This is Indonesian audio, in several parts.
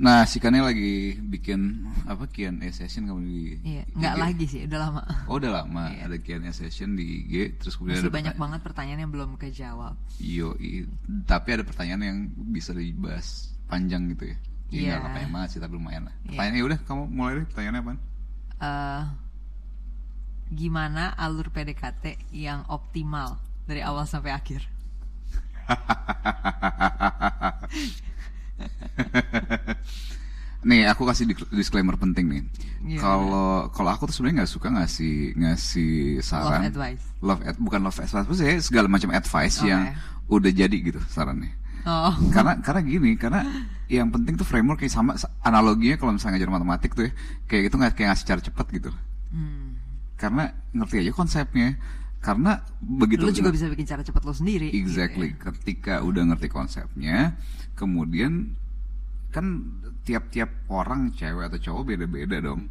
Nah, si Kane lagi bikin apa Q&A session kamu di Iya, IG. nggak lagi sih, udah lama. Oh, udah lama Iya. ada Q&A session di IG terus kemudian Masih ada banyak pertanyaan- banget pertanyaan yang belum kejawab. Yo, tapi ada pertanyaan yang bisa dibahas panjang gitu ya. Jadi Iya. nggak panjang banget sih, tapi lumayan lah. Iya. Pertanyaannya udah, kamu mulai deh. Pertanyaannya apa? eh gimana alur PDKT yang optimal dari awal sampai akhir? Nih, aku kasih di- disclaimer penting nih. Iya. Kalau kalau aku tuh sebenarnya nggak suka ngasih ngasih saran. Love advice. Love ad- bukan love advice, maksudnya segala macam advice Oke. yang udah jadi gitu sarannya. Oh, karena karena gini karena yang penting tuh framework kayak sama analoginya kalau misalnya ngajar matematik tuh ya kayak gitu nggak kayak ngasih cara cepat gitu hmm. karena ngerti aja konsepnya karena begitu lu juga bisa bikin cara cepat lu sendiri. gitu exactly ya. ketika udah ngerti konsepnya kemudian kan tiap-tiap orang cewek atau cowok beda-beda dong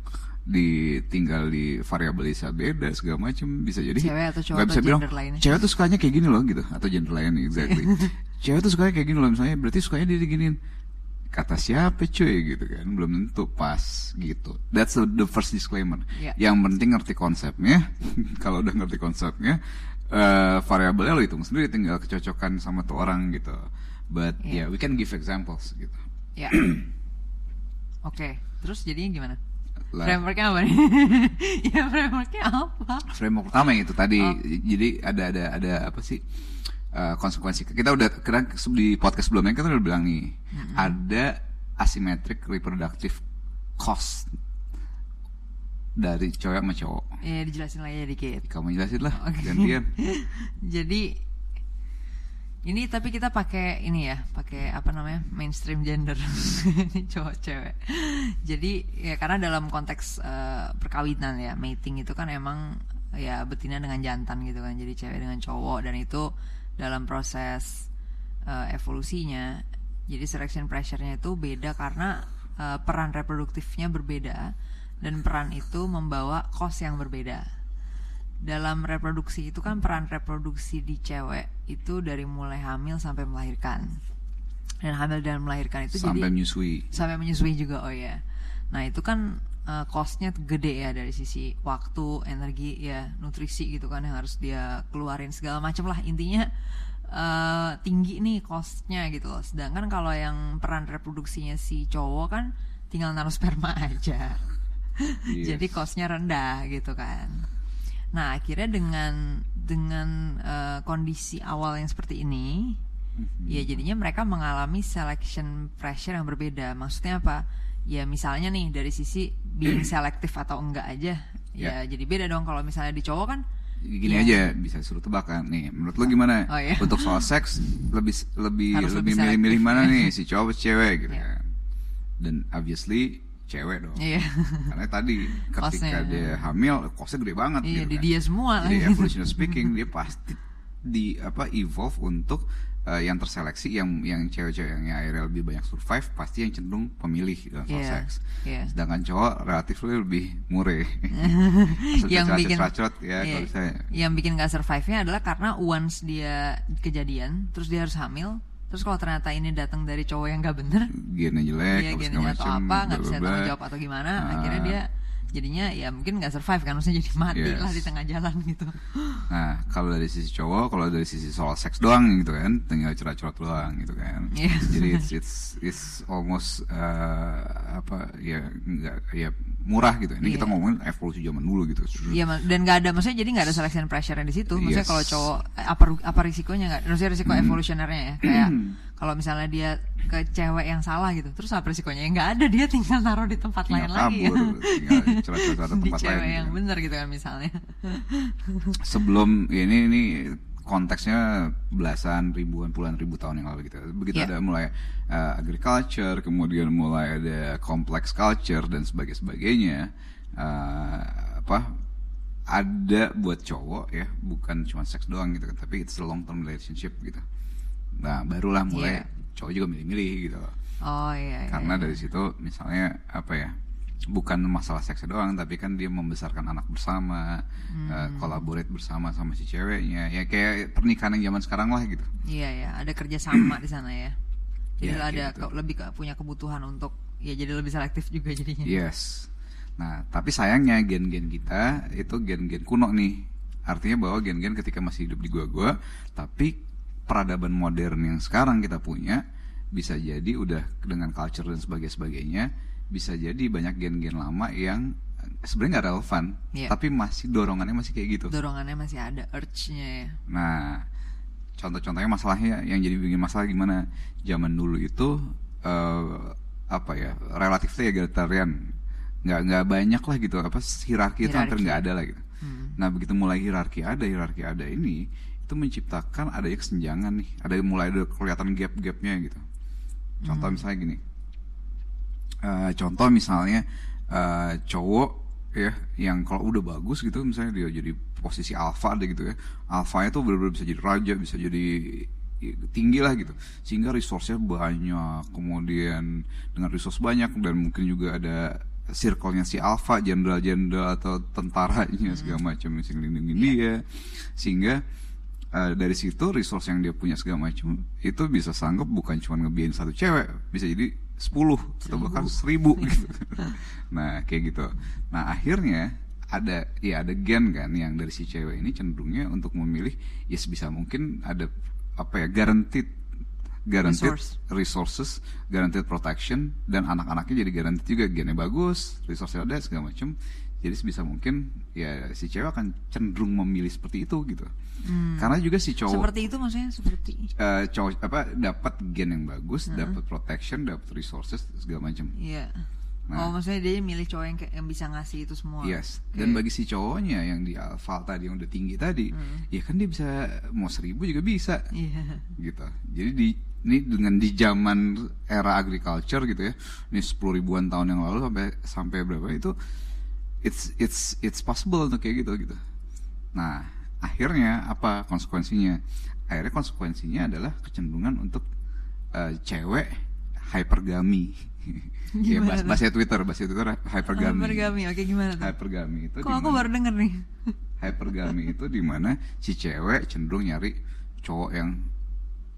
di tinggal di variabelnya beda segala macam bisa jadi Cewek atau cowok atau bilang gender lainnya. cewek tuh sukanya kayak gini loh gitu atau gender lain exactly cewek tuh sukanya kayak gini loh misalnya berarti sukanya dia diginin kata siapa cuy gitu kan belum tentu pas gitu that's the, the first disclaimer Iya. yang penting ngerti konsepnya kalau udah ngerti konsepnya eh variabelnya lo hitung sendiri tinggal kecocokan sama tuh orang gitu but Iya. yeah we can give examples gitu Ya. Oke, terus jadinya gimana? Lah. Frameworknya apa nih? ya frameworknya apa? framework pertama yang itu tadi Oh. jadi ada ada ada apa sih eh, konsekuensi kita udah kira di podcast sebelumnya kita udah bilang nih ada asymmetric reproductive cost dari cowok sama cowok Ya dijelasin lagi ya dikit. kamu jelasin lah Oke. gantian Jadi ini tapi kita pakai ini ya, pakai apa namanya mainstream gender, Ini cowok cewek. Jadi ya karena dalam konteks eh, perkawinan ya, mating itu kan emang ya betina dengan jantan gitu kan, jadi cewek dengan cowok dan itu dalam proses eh, evolusinya, jadi selection pressure-nya itu beda karena eh, peran reproduktifnya berbeda dan peran itu membawa cost yang berbeda. Dalam reproduksi itu kan peran reproduksi di cewek itu dari mulai hamil sampai melahirkan. Dan hamil dan melahirkan itu sampai jadi menyusui. sampai menyusui juga oh ya nah itu kan eh, costnya gede ya dari sisi waktu energi ya nutrisi gitu kan yang harus dia keluarin segala macam lah intinya eh, tinggi nih costnya gitu loh sedangkan kalau yang peran reproduksinya si cowok kan tinggal naruh sperma aja Yes. jadi costnya rendah gitu kan. Nah akhirnya dengan dengan eh, kondisi awal yang seperti ini, Mhm. ya jadinya mereka mengalami selection pressure yang berbeda. Maksudnya apa? Ya misalnya nih dari sisi being selektif atau enggak aja, ya jadi beda dong. Kalau misalnya di cowok kan, gini Iya. aja bisa suruh tebakan nih menurut lo gimana Oh, iya. untuk soal seks lebih lebih Harus lebih milih-milih mana ya. nih si cowok atau cewek gitu Iya. kan dan obviously cewek dong iya, karena tadi ketika Costnya. dia hamil costnya gede banget iya gitu di kan. dia semua jadi evolutionary speaking dia pasti di apa evolve untuk eh, yang terseleksi yang yang cewek-cewek yang akhirnya lebih banyak survive pasti yang cenderung pemilih dalam Iya, seks iya. sedangkan cowok relatif lebih mureh yang bikin ya iya, kalau saya yang bikin gak survive-nya adalah karena once dia kejadian terus dia harus hamil terus kalau ternyata ini datang dari cowok yang gak bener gennya jelek dia gennya segala atau apa nggak bisa tanggung jawab atau gimana Ah. akhirnya dia jadinya ya mungkin nggak survive kan maksudnya jadi mati Yes. lah di tengah jalan gitu Nah, kalau dari sisi cowok, kalau dari sisi soal seks doang gitu kan, tinggal cerot-cerot doang gitu kan. Iya. Jadi it's it's it's almost eh, apa ya enggak ya murah gitu. Ini kita Iya. ngomongin evolusi zaman dulu gitu. Iya ma- dan nggak ada maksudnya jadi nggak ada selection pressure di situ maksudnya Yes. kalau cowok eh, apa apa risikonya nggak maksudnya risiko Hmm. evolusionernya ya kayak kalau misalnya dia ke cewek yang salah gitu terus apa risikonya ya nggak ada dia tinggal naruh di tempat Tinggal lain lagi kabur, tinggal atau di tempat cewek lain yang gitu. bener gitu kan misalnya Sebelum ini ini konteksnya belasan ribuan puluhan ribu tahun yang lalu gitu. Begitu Iya. ada mulai uh, agriculture, kemudian mulai ada complex culture dan sebagainya sebagainya. uh, apa ada buat cowok ya, bukan cuma seks doang gitu kan, tapi it's a long term relationship gitu. Nah, barulah mulai Iya. cowok juga milih-milih gitu. loh. oh iya, iya Karena iya. dari situ misalnya apa ya? Bukan masalah seks doang, tapi kan dia membesarkan anak bersama, Hmm. eh, collaborate bersama sama si ceweknya. Ya kayak pernikahan yang zaman sekarang lah gitu. Iya ya, ada kerjasama di sana ya. Jadi Iya, ada gitu. lebih ke- punya kebutuhan untuk ya jadi lebih selektif juga jadinya. Yes. Nah, tapi sayangnya gen-gen kita itu gen-gen kuno nih. Artinya bahwa gen-gen ketika masih hidup di gua-gua, tapi peradaban modern yang sekarang kita punya bisa jadi udah dengan culture dan sebagainya sebagainya bisa jadi banyak gen-gen lama yang sebenarnya nggak relevan, Iya. tapi masih dorongannya masih kayak gitu. Dorongannya masih ada urge-nya ya. Nah, contoh-contohnya masalahnya yang jadi bikin masalah gimana? Zaman dulu itu eh, apa ya? Relatif egalitarian. Nggak nggak banyak lah gitu apa hierarki itu hampir Hierarki. nggak ada lah gitu. Hmm. Nah, begitu mulai hierarki ada, hierarki ada ini itu menciptakan adanya kesenjangan nih. Ada mulai ada kelihatan gap-gapnya gitu. Contoh misalnya gini. Eh, contoh misalnya eh, cowok ya yang kalau udah bagus gitu misalnya dia jadi posisi alpha deh gitu ya alfanya tuh benar-benar bisa jadi raja bisa jadi tinggi lah gitu sehingga resource-nya banyak kemudian dengan resource banyak dan mungkin juga ada circle-nya si alpha jenderal-jenderal atau tentaranya segala macam yang ngelindungin dia sehingga eh, dari situ resource yang dia punya segala macam itu bisa sanggup bukan cuma ngebiayain satu cewek bisa jadi 10 atau bahkan 1000 gitu. nah, kayak gitu. Nah, akhirnya ada ya ada gen kan yang dari si cewek ini cenderungnya untuk memilih ya sebisa mungkin ada apa ya guaranteed guaranteed Resource. resources, guaranteed protection dan anak-anaknya jadi guaranteed juga gennya bagus, resource ada segala macam. Jadi sebisa mungkin ya si cewek akan cenderung memilih seperti itu gitu. Karena juga si cowok Seperti itu maksudnya seperti eh, cowok apa dapat gen yang bagus, dapat protection, dapat resources segala macam. Iya. Nah. Oh maksudnya dia milih cowok yang, yang bisa ngasih itu semua. Yes. Oke. Dan bagi si cowoknya yang di alpha tadi yang udah tinggi tadi, ya kan dia bisa mau seribu juga bisa, Iya. gitu. Jadi di ini dengan di zaman era agriculture gitu ya, ini sepuluh ribuan tahun yang lalu sampai sampai berapa itu, it's it's it's possible untuk kayak gitu gitu. Nah akhirnya apa konsekuensinya? Akhirnya konsekuensinya adalah kecenderungan untuk eh, cewek hypergamy. ya bahas, bahasa Twitter, bahasa Twitter hypergamy. Hypergamy. Oke gimana tuh? Hypergamy itu Kok aku baru denger nih? hypergamy itu di mana si cewek cenderung nyari cowok yang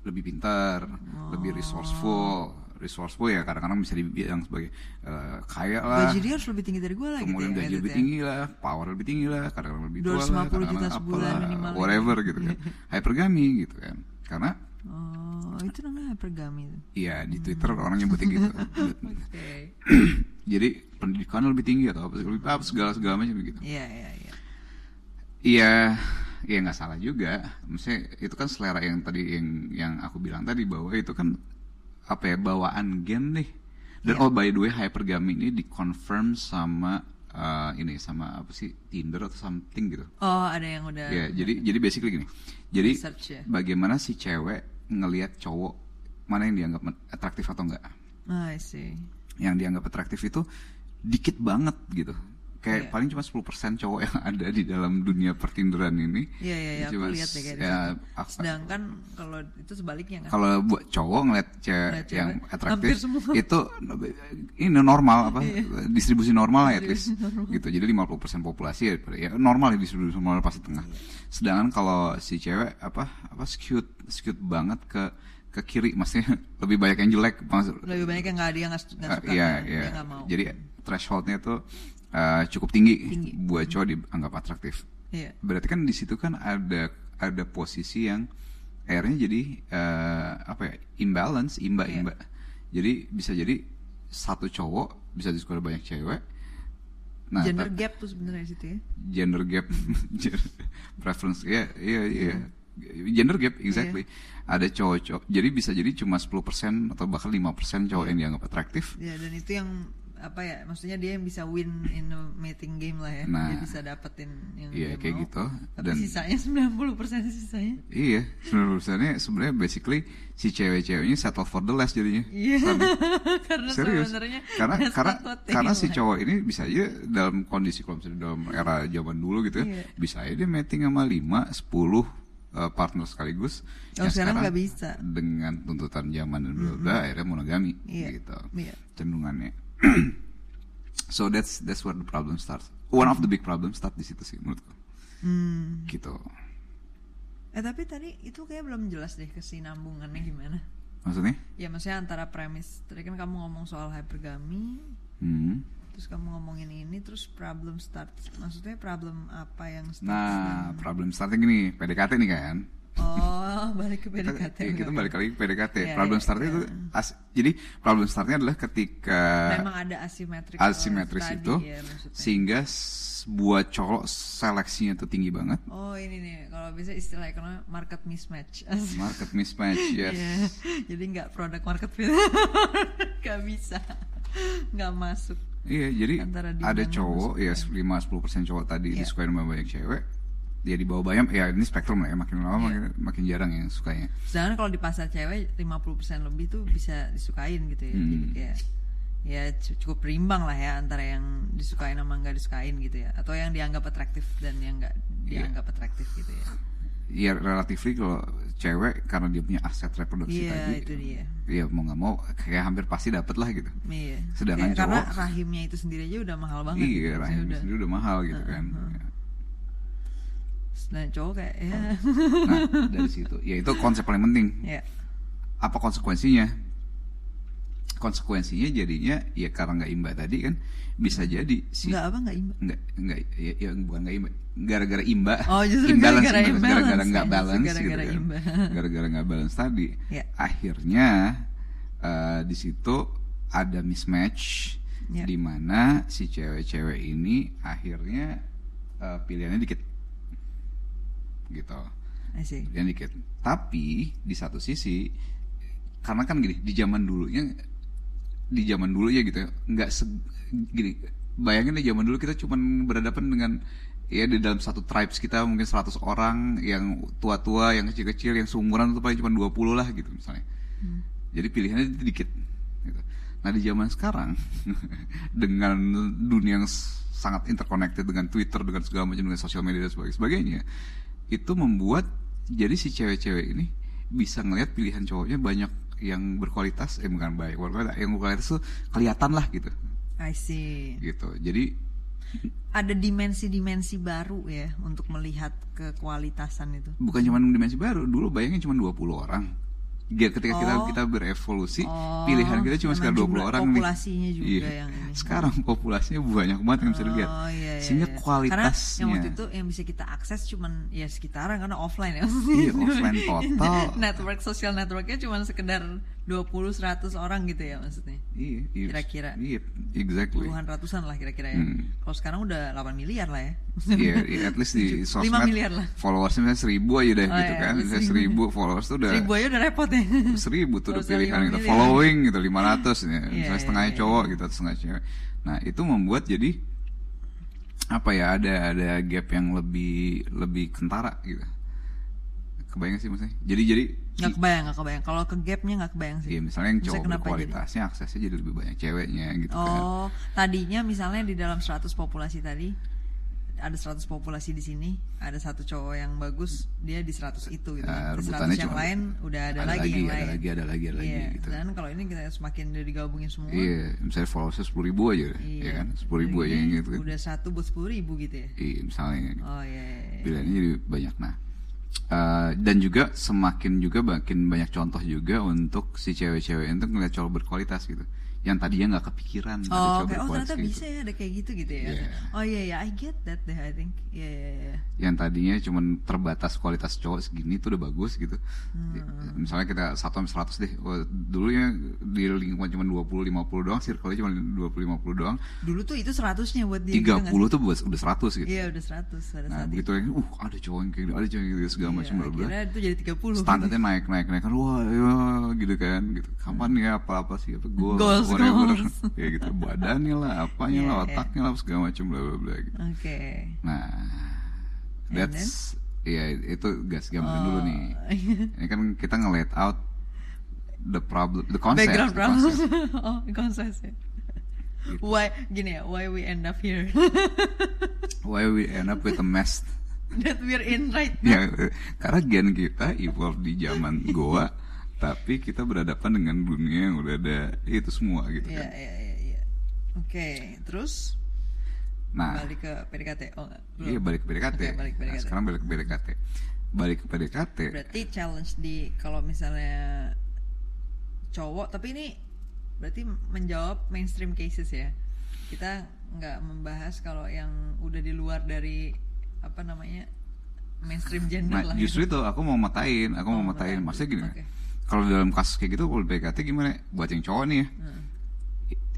lebih pintar, lebih resourceful, resourceful ya kadang-kadang bisa dibilang sebagai eh, kaya lah, Gaji dia harus lebih tinggi dari gue lah kemudian gitu ya. gaji lebih ya. tinggi lah, power lebih tinggi lah, kadang-kadang lebih tua lah, 250 juta kadang-kadang sebulan apalah, minimal ya. whatever gitu kan, hypergamy gitu kan, karena Oh, itu namanya hypergamy. Iya di Twitter orang nyebutnya gitu. Oke. Jadi pendidikan lebih tinggi atau apa lebih apa segala segala macam gitu. Iya, iya, iya. Iya, ya nggak salah juga. Maksudnya itu kan selera yang tadi yang yang aku bilang tadi bahwa itu kan apa ya bawaan gen nih. Dan Iya. oh by the way hypergamy ini dikonfirm sama eh, ini sama apa sih Tinder atau something gitu. Oh, ada yang udah Ya, jadi jadi basically gini. Jadi Research ya. bagaimana si cewek ngelihat cowok mana yang dianggap atraktif atau enggak? Ah, I see. Yang dianggap atraktif itu dikit banget gitu. Kayak Iya. paling cuma 10% cowok yang ada di dalam dunia pertinderan ini. Iya, iya, iya, aku lihat deh kayak ya, Sedangkan kalau itu sebaliknya kan. kalau buat cowok ngeliat cewek yang atraktif itu ini normal apa Iya. distribusi normal lah at least gitu jadi 50% populasi ya, ya normal ya distribusi normal pasti tengah sedangkan kalau si cewek apa apa skewed skewed banget ke ke kiri maksudnya lebih banyak yang jelek maksud Lebih banyak yang nggak dia nggak nggak Eh, suka. iya kan. iya Dia nggak mau. jadi thresholdnya tuh eh, cukup tinggi, Tinggi. buat cowok dianggap atraktif. Iya. berarti kan di situ kan ada ada posisi yang akhirnya jadi eh, apa ya imbalance imba Iya. imba. Jadi bisa jadi satu cowok bisa disukai banyak cewek. Nah Gender gap tuh sebenarnya situ ya. gender gap. Preference ya iya iya. Gender gap exactly. Ada cowok-cowok jadi bisa jadi cuma 10% atau bahkan 5% cowok yang dianggap atraktif. Ya dan itu yang apa ya maksudnya dia yang bisa win in a mating game lah ya Nah. dia bisa dapetin yang Iya, dia kayak mau. gitu. tapi Dan- sisanya 90% sisanya Iya, sebenarnya sebenarnya basically si cewek-ceweknya settle for the less jadinya. iya Karena- Serius. sebenarnya Karena karena they karena si cowok ini bisa aja dalam kondisi kalau misalnya dalam era zaman dulu gitu ya, Iya. bisa aja dia mating sama 5, 10 uh, partner sekaligus. Oh, Yang sekarang nggak bisa. Dengan tuntutan zaman dan bla bla akhirnya monogami Iya. gitu. Iya. Cenderungannya. so that's that's where the problem starts. One of the big problems start di situ sih menurutku. Hmm. Gitu. Eh tapi tadi itu kayak belum jelas deh kesinambungannya gimana. Maksudnya? Ya maksudnya antara premis tadi kan kamu ngomong soal hypergamy, Hmm. terus kamu ngomongin ini, terus problem start. Maksudnya problem apa yang starts Nah, problem startnya gini, PDKT nih kan. Oh, balik ke Kita, PDKT. iya, kita oke. balik lagi ke PDKT. Iya, problem iya, startnya iya. itu as- jadi problem startnya adalah ketika Memang ada asimetris tadi itu ya, maksudnya. sehingga buat cowok seleksinya tuh tinggi banget. Oh ini nih, kalau bisa istilah ekonomi market mismatch. Market mismatch, yes. Iya. Jadi nggak produk market fit, nggak bisa, nggak masuk. Iya, jadi ada cowok ya supply. 5-10% cowok tadi Iya. disukai sama banyak cewek. Dia di bawah bayam, ya ini spektrum lah ya, makin lama Iya. makin, makin jarang yang sukanya. Sedangkan kalau di pasar cewek 50% lebih tuh bisa disukain gitu ya. Jadi Hmm. kayak ya cu- cukup berimbang lah ya antara yang disukain sama nggak disukain gitu ya. Atau yang dianggap atraktif dan yang nggak Iya. dianggap atraktif gitu ya. Ya relatifly kalau cewek karena dia punya aset reproduksi Iya tadi, itu dia. ya mau nggak mau kayak hampir pasti dapet lah gitu. Iya. Sedangkan Kayak karena cowok- rahimnya itu sendiri aja udah mahal banget. gitu. Iya, Maksudnya rahim udah. sendiri udah mahal gitu kan. Dan cowok kayak ya. Nah, dari situ, ya itu konsep paling penting. ya. Apa konsekuensinya? Konsekuensinya jadinya ya karena nggak imba tadi kan bisa jadi si Nggak apa nggak imbang. nggak nggak ya, ya bukan nggak imba gara-gara imba Oh, justru gara-gara imbalance, gara-gara nggak balance justru gara-gara gitu kan imba. gara-gara nggak balance tadi Ya. akhirnya eh, di situ ada mismatch Ya. di mana si cewek-cewek ini akhirnya eh, pilihannya dikit gitu. Pilihan dikit. Tapi di satu sisi karena kan gini di zaman dulunya di zaman dulu ya gitu ya nggak se- gini bayangin deh zaman dulu kita cuma berhadapan dengan ya di dalam satu tribes kita mungkin 100 orang yang tua-tua yang kecil-kecil yang seumuran itu paling cuma 20 lah gitu misalnya. Jadi pilihannya itu dikit gitu. nah di zaman sekarang dengan dunia yang sangat interconnected dengan Twitter dengan segala macam dengan sosial media dan sebagainya itu membuat jadi si cewek-cewek ini bisa ngelihat pilihan cowoknya banyak yang berkualitas eh bukan baik berkualitas yang berkualitas tuh kelihatan lah gitu I see. gitu jadi Ada dimensi-dimensi baru ya untuk melihat kekualitasan itu. bukan cuma dimensi baru dulu bayangin cuma 20 orang ketika kita Oh. kita berevolusi Oh, pilihan kita cuma sekitar 20 jumlah orang nih. populasinya juga Iya. yang ini. sekarang populasinya banyak banget yang bisa dilihat Oh, iya, iya, sehingga iya. kualitasnya Karena yang waktu itu yang bisa kita akses cuman ya sekitaran karena offline ya. Iya, offline total. Network sosial networknya cuma sekedar 20 100 orang gitu ya maksudnya. iya, iya, Kira-kira. iya exactly Puluhan ratusan lah kira-kira ya. Hmm. Kalau sekarang udah 8 miliar lah ya. Iya, iya, at least di sosmed lima miliar lah. followersnya misalnya seribu aja deh Oh, gitu iya, kan, misalnya seribu. seribu followers tuh udah Seribu aja udah repot ya. seribu tuh udah pilihan gitu, miliar. following gitu 500 ya, misalnya iya, setengahnya iya. cowok gitu, atau setengah cewek. Nah itu membuat jadi apa ya ada ada gap yang lebih lebih kentara gitu. Kebayang sih maksudnya. Jadi jadi Nggak kebayang, nggak kebayang. Kalau ke gapnya nggak kebayang sih. Iya misalnya yang cowok kenapa jadi? berkualitasnya aksesnya jadi lebih banyak ceweknya gitu kan. Oh, tadinya misalnya di dalam 100 populasi tadi ada 100 populasi di sini, ada satu cowok yang bagus, dia di 100 itu gitu. Nah, Di 100 rebutannya yang lain udah ada, ada lagi, lagi, yang ada lain. lagi, ada lagi, ada lagi, Iya, gitu. Dan kalau ini kita semakin udah digabungin semua. Iya, misalnya followersnya sepuluh ribu aja, ya kan? Sepuluh ribu aja Jadinya yang gitu kan. Udah satu buat 10 ribu gitu ya. Iya, misalnya Oh iya. iya, iya. pilihannya jadi banyak. Nah, eh, dan juga semakin juga makin banyak contoh juga untuk si cewek-cewek itu ngeliat cowok berkualitas gitu. Yang tadinya nggak kepikiran ada Oh, cowok oke. oh ternyata gitu. bisa ya ada kayak gitu gitu ya. Iya. Oh iya iya, I get that deh I think. Iya iya iya. Yang tadinya cuman terbatas kualitas cowok segini tuh udah bagus gitu. Hmm. Misalnya kita 1 sampai 100 deh. Wah, dulu ya di lingkungan cuma 20 50 doang, circle-nya cuma 20 50 doang. Dulu tuh itu seratusnya buat dia. 30 gitu nggak sih? tuh buat udah 100 gitu. Iya udah 100 pada Nah saat begitu itu. lagi, uh ada cowok yang kayak gitu, ada cowok yang kayak gitu segala macam bla bla. akhirnya itu jadi 30. Standarnya naik naik naik kan, wah ya gitu kan, gitu. Kapan ya apa apa sih apa goals, Goals, whatever, kayak gitu. Badannya lah, apanya Iya, lah, iya. otaknya lah segala macam bla bla bla. Gitu. Oke. Nah, And that's ya itu gas gambaran dulu Oh, nih. iya. Ini kan kita nge-let out the problem, the concept. Background the problem. concept. oh, konsep ya. Gitu. Why gini ya? Why we end up here? Why we end up with a mess That we're in right now. ya karena gen kita evolve di zaman goa tapi kita berhadapan dengan dunia yang udah ada itu semua gitu Iya kan iya iya. iya. Oke, terus nah balik ke PDKT. Oh belum. iya balik ke PDKT. Oke, balik ke Nah, PDKT. sekarang balik ke PDKT balik ke PDKT Berarti challenge di kalau misalnya cowok tapi ini berarti menjawab mainstream cases ya kita nggak membahas kalau yang udah di luar dari apa namanya mainstream gender Nah, lah justru itu aku mau matain, aku Oh, mau matain. Maksudnya gini, Oke. Kalau dalam kasus kayak gitu, kalau PDKT gimana? Buat yang cowok nih ya, Hmm.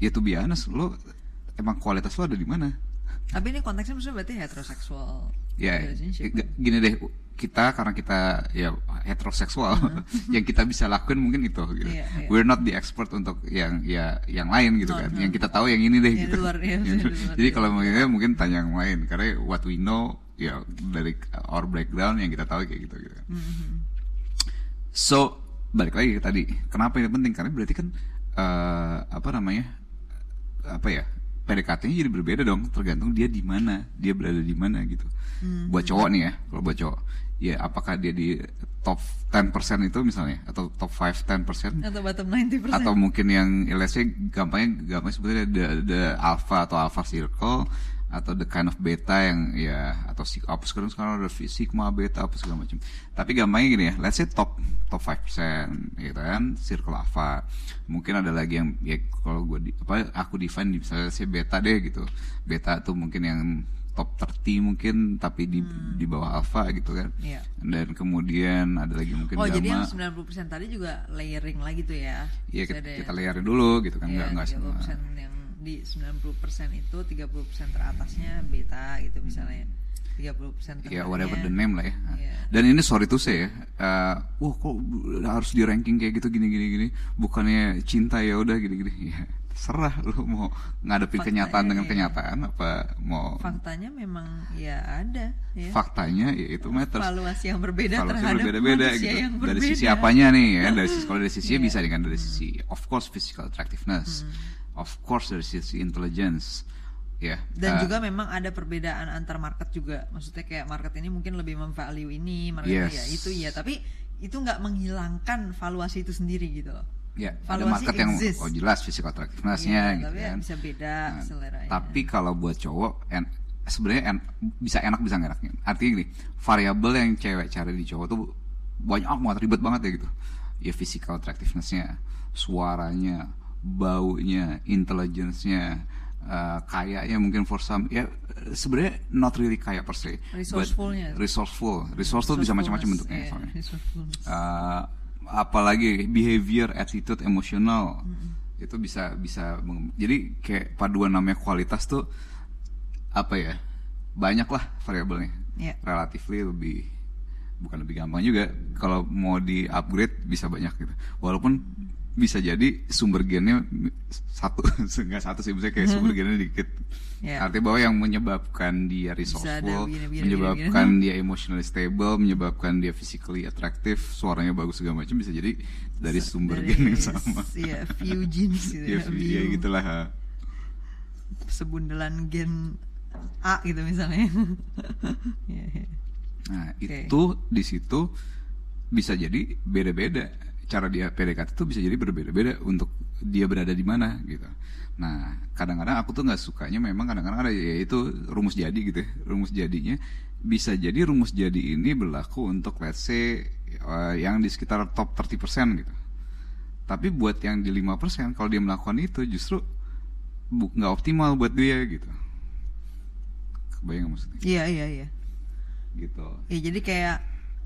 ya tuh biasa, lo emang kualitas lo ada di mana? tapi ini konteksnya maksudnya berarti heteroseksual Ya, g- gini deh, kita karena kita ya heteroseksual, yang kita bisa lakuin mungkin itu. Gitu. Hmm. Iya, iya. We're not the expert untuk yang ya yang lain gitu No, kan. no. Yang kita tahu yang ini deh Yang gitu. luar, ya, Yang- luar, Jadi kalau ini mungkin tanya yang lain karena what we know ya dari our background yang kita tahu kayak gitu gitu. Mhm. So balik lagi ke tadi, kenapa ini penting? Karena berarti kan eh, apa namanya apa ya PDKT-nya jadi berbeda dong, tergantung dia di mana, dia berada di mana gitu. Buat cowok nih ya, kalau buat cowok, ya apakah dia di top 10% itu misalnya? Atau top 5 10% atau bottom 90% atau mungkin yang say gampangnya gampang sebetulnya the, the alpha atau alpha circle atau the kind of beta yang ya atau apa sekarang sekarang ada sigma beta apa segala macam. Tapi gampangnya gini ya let's say top top 5% gitu kan circle alpha. Mungkin ada lagi yang ya kalau gue di, apa aku define di misalnya saya beta deh gitu. Beta tuh mungkin yang top 30 mungkin tapi di di bawah alpha gitu kan. Iya. dan kemudian ada lagi mungkin Oh jadi gamma. yang 90% tadi juga layering lagi tuh ya. Iya kita, ada kita layarin dulu gitu kan. Iya, nggak nggak semua 30% yang di 90% itu 30% teratasnya beta gitu misalnya 30% ya whatever the name lah ya Iya. dan ini sorry to say ya eh, wah kok harus di ranking kayak gitu gini gini gini bukannya cinta ya udah gini gini ya serah lu mau ngadepin Faktanya, kenyataan dengan iya. kenyataan apa mau Faktanya memang ya ada ya. faktanya ya itu matters Valuasi yang berbeda Valuasi terhadap berbeda-beda manusia gitu. yang Dari berbeda. sisi apanya nih ya? Dari sisi kalau dari sisi Iya. bisa dengan dari sisi of course physical attractiveness, of course dari sisi intelligence, ya. Dan eh, juga memang ada perbedaan antar market juga. Maksudnya kayak market ini mungkin lebih memvalue ini, market Yes. ya itu ya. Tapi itu nggak menghilangkan valuasi itu sendiri gitu loh. ya ada valuasi market yang exist. oh jelas physical attractivenessnya Iya, gitu tapi ya kan. bisa beda Nah, seleranya. Tapi kalau buat cowok en, sebenarnya en- bisa enak bisa nggak enaknya. Artinya gini, variabel yang cewek cari di cowok tuh banyak banget ribet banget ya gitu. Ya physical attractivenessnya, suaranya, baunya, intelligence-nya, eh, kayaknya mungkin for some ya sebenarnya not really kaya per se. Resourceful-nya. Resourceful. Resourceful bisa macam-macam bentuknya Iya, soalnya. Eh, apalagi behavior, attitude, emosional itu bisa bisa jadi kayak paduan namanya kualitas tuh apa ya banyak lah variabelnya Iya. relatively lebih bukan lebih gampang juga kalau mau di upgrade bisa banyak gitu walaupun bisa jadi sumber gennya satu enggak satu sih misalnya kayak sumber gennya dikit Iya. artinya bahwa yang menyebabkan dia resourceful begini, begini, menyebabkan begini, dia emotionally stable menyebabkan dia physically attractive suaranya bagus segala macam bisa jadi dari sumber Dari- gen yang sama Iya, few genes gitu ya, ya. ya view. gitulah. Sebundelan gen A gitu misalnya. Iya, iya. Nah, Oke. itu di situ bisa jadi beda-beda. Cara dia PDKT itu bisa jadi berbeda-beda untuk dia berada di mana gitu. Nah, kadang-kadang aku tuh nggak sukanya memang kadang-kadang ada ya itu rumus jadi gitu ya. Rumus jadinya bisa jadi rumus jadi ini berlaku untuk let's say eh, yang di sekitar top 30% gitu. Tapi buat yang di 5% kalau dia melakukan itu justru nggak optimal buat dia gitu. Kebayang maksudnya? Iya, iya, iya. Gitu. Ya jadi kayak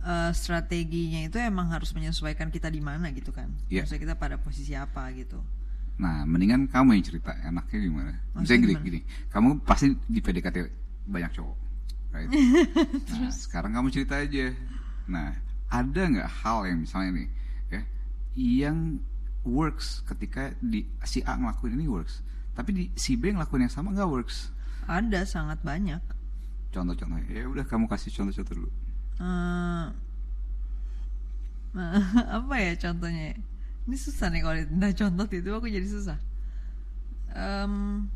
eh, strateginya itu emang harus menyesuaikan kita di mana gitu kan. Iya. Maksudnya kita pada posisi apa gitu. Nah, mendingan kamu yang cerita enaknya gimana? Maksudnya Misalnya gini, gimana? gini, kamu pasti di PDKT banyak cowok, right? nah, sekarang kamu cerita aja. Nah, ada nggak hal yang misalnya nih, ya, yang works ketika di si A ngelakuin ini works, tapi di si B ngelakuin yang sama nggak works? Ada sangat banyak. Contoh-contohnya, ya udah kamu kasih contoh-contoh dulu. Eh, apa ya contohnya? Ini susah nih kalau ditanya contoh itu aku jadi susah. Em,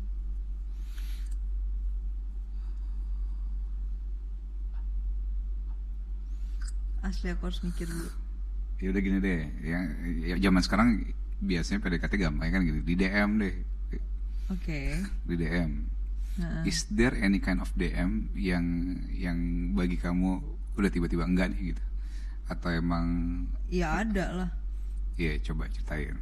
asli aku harus mikir dulu. Ya udah gini deh, yang ya, zaman sekarang biasanya PDKT gampang kan gini, di DM deh, Oke. di DM. Nah, Is there any kind of DM yang yang bagi kamu udah tiba-tiba enggak nih gitu? Atau emang ya ada lah. ya coba ceritain.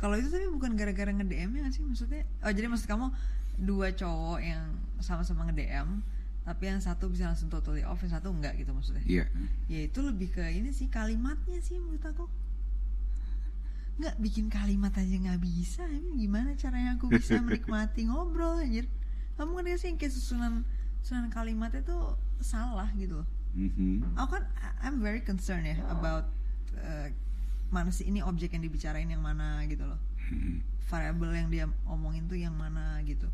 Kalau itu tapi bukan gara-gara nge-DM ya nggak sih maksudnya? Oh jadi maksud kamu dua cowok yang sama-sama nge-DM tapi yang satu bisa langsung totally off, yang satu enggak gitu maksudnya? Iya. Ya itu lebih ke ini sih kalimatnya sih menurut aku. Nggak bikin kalimat aja nggak bisa, gimana caranya aku bisa menikmati ngobrol anjir? Kamu ngerti gak sih yang kayak susunan susunan kalimatnya tuh salah gitu loh. Mhm. Aku kan I'm very concerned ya about uh, mana sih ini objek yang dibicarain yang mana gitu loh. Mhm. Variabel yang dia omongin tuh yang mana gitu.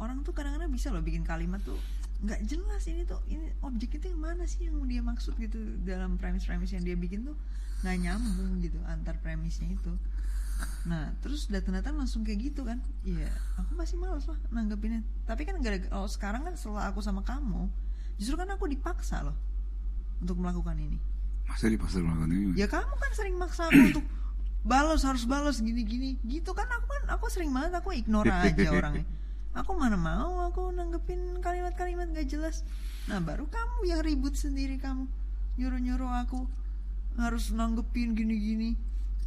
Orang tuh kadang-kadang bisa loh bikin kalimat tuh nggak jelas ini tuh ini objek itu yang mana sih yang dia maksud gitu dalam premis-premis yang dia bikin tuh nggak nyambung gitu antar premisnya itu. Nah terus datang-datang langsung kayak gitu kan Iya aku masih males lah nanggepinnya Tapi kan gara kalau sekarang kan setelah aku sama kamu Justru kan aku dipaksa loh Untuk melakukan ini. Masa dipaksa melakukan ini? Ya kamu kan sering maksa aku untuk balas harus balas gini-gini. Gitu kan aku kan aku sering banget aku ignore aja orangnya. Aku mana mau aku nanggepin kalimat-kalimat gak jelas. Nah baru kamu yang ribut sendiri kamu nyuruh-nyuruh aku harus nanggepin gini-gini.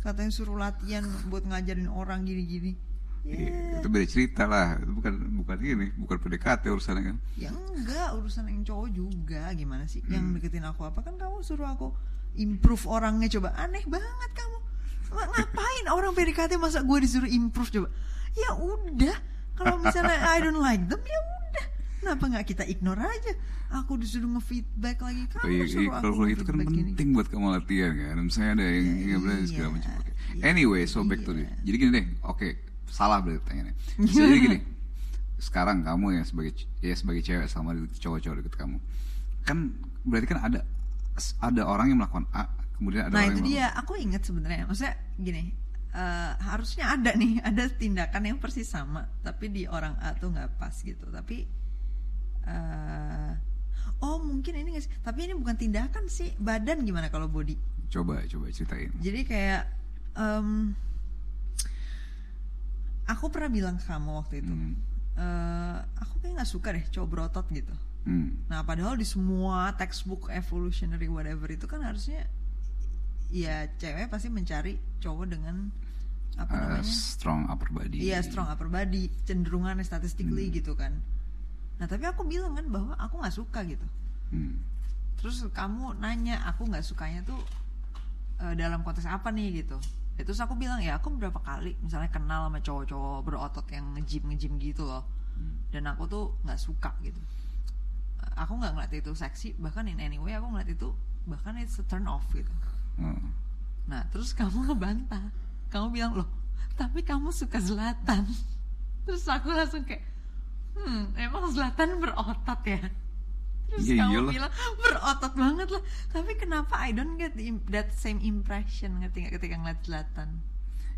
Katanya suruh latihan buat ngajarin orang gini-gini Iya, ya, itu beda cerita lah. Itu bukan bukan ini, bukan PDKT urusannya kan. ya enggak urusan yang cowok juga. Gimana sih? Yang deketin aku apa? Kan kamu suruh aku improve orangnya. Coba aneh banget kamu. Ngapain orang PDKT masa gue disuruh improve? Coba. Ya udah. Kalau misalnya I don't like them ya udah. Kenapa nggak kita ignore aja? Aku disuruh ngefeedback lagi. Kamu Oh, iya, suruh iya, aku kalau itu kan nge-feedback gini. penting buat kamu latihan kan. Misalnya ada yang Ya, nggak boleh segala iya, macam. Iya, Anyway, so back to iya. this. Jadi gini deh, oke, salah berarti pertanyaannya. So, jadi gini, sekarang kamu yang sebagai ya sebagai cewek sama cowok-cowok deket kamu, kan berarti kan ada ada orang yang melakukan A, kemudian ada nah orang itu yang dia. Aku ingat sebenarnya maksudnya gini eh, harusnya ada nih ada tindakan yang persis sama tapi di orang A tuh nggak pas gitu. Tapi eh oh mungkin ini nggak sih? Tapi ini bukan tindakan sih. Badan gimana kalau body? Coba coba ceritain. jadi kayak em, aku pernah bilang ke kamu waktu itu Hmm. eh, aku kayak nggak suka deh cowok berotot gitu Hmm. Nah, padahal di semua textbook evolutionary whatever itu kan harusnya ya cewek pasti mencari cowok dengan apa Uh, namanya? strong upper body. Iya, strong upper body, cenderungan statistically Hmm. gitu kan. Nah, tapi aku bilang kan bahwa aku nggak suka gitu. Hmm. Terus kamu nanya aku nggak sukanya tuh eh, dalam konteks apa nih gitu. Ya, terus aku bilang ya aku berapa kali misalnya kenal sama cowok-cowok berotot yang ngejim ngejim gitu loh. Hmm. Dan aku tuh nggak suka gitu. Aku nggak ngeliat itu seksi, bahkan in any way aku ngeliat itu bahkan it's a turn off gitu. Oh. Nah terus kamu ngebantah, kamu bilang loh, tapi kamu suka Zlatan. Terus aku langsung kayak, hmm, emang Zlatan berotot ya? Terus Iya, kamu iyalah. bilang berotot banget lah. Tapi kenapa I don't get the that same impression ketika ketika ngeliat Zlatan?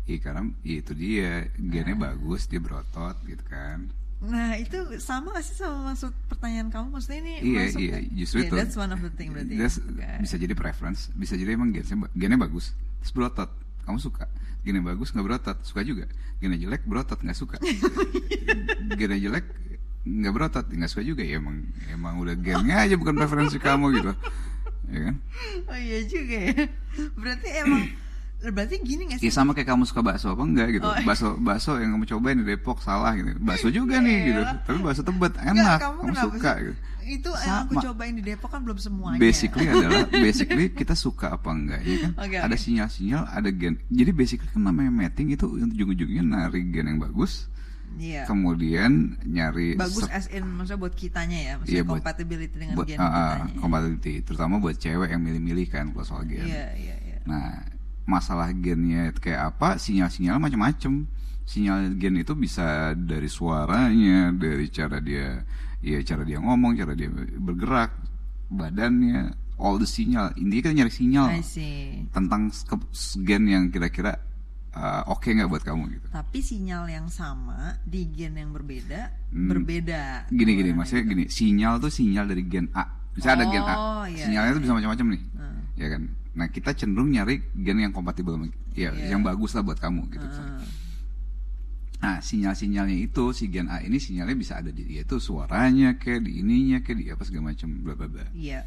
Iya karena itu dia gennya Nah. bagus dia berotot gitu kan. Nah itu sama gak sih sama maksud pertanyaan kamu? Maksudnya ini Iya masuk iya justru Yeah, itu. That's one of the thing berarti. That's- Oke. Bisa jadi preference, bisa jadi emang gennya, gennya bagus, terus berotot, kamu suka. Gennya bagus nggak berotot, suka juga. Gennya jelek berotot nggak suka. gennya jelek nggak berotot nggak suka juga ya emang emang udah gennya aja bukan preferensi kamu gitu, ya kan? Oh iya juga ya. Berarti emang berarti gini gak Ya sih? sama kayak kamu suka bakso apa enggak gitu. Oh, iya. Bakso bakso yang kamu cobain di Depok salah gitu. Bakso juga nih gitu. Iyalah. Tapi bakso tebet enak, kamu kamu, kenapa suka sih? gitu. Itu yang aku Sama. cobain di Depok kan belum semuanya. Basically adalah basically kita suka apa enggak ya kan? Oke, ada sinyal-sinyal, ada gen. Jadi basically kan namanya mating itu ujung-ujungnya nari gen yang bagus, Iya. kemudian nyari Bagus as in maksudnya buat kitanya ya, maksudnya Iya, buat- compatibility dengan buat gen ah, kitanya. compatibility, terutama buat cewek yang milih-milih kan kalau soal gen. Iya, iya, iya. Nah, masalah gennya kayak apa? Sinyal-sinyal macam-macam. Sinyal gen itu bisa dari suaranya, dari cara dia, ya cara dia ngomong, cara dia bergerak, badannya, all the sinyal. Intinya kita nyari sinyal I see. tentang gen yang kira-kira uh, oke nggak buat kamu gitu. Tapi sinyal yang sama di gen yang berbeda Hmm. berbeda. Gini-gini, Gimana maksudnya gitu? gini, sinyal tuh sinyal dari gen A. Bisa ada gen A, Oh, iya, sinyalnya iya, tuh bisa macam-macam nih, Hmm. ya kan. Nah kita cenderung nyari gen yang kompatibel, ya Iya. yang bagus lah buat kamu gitu. Hmm. Nah, sinyal-sinyalnya itu si gen A ini sinyalnya bisa ada di dia itu suaranya kayak di ininya kayak di apa segala macam bla bla bla. Iya.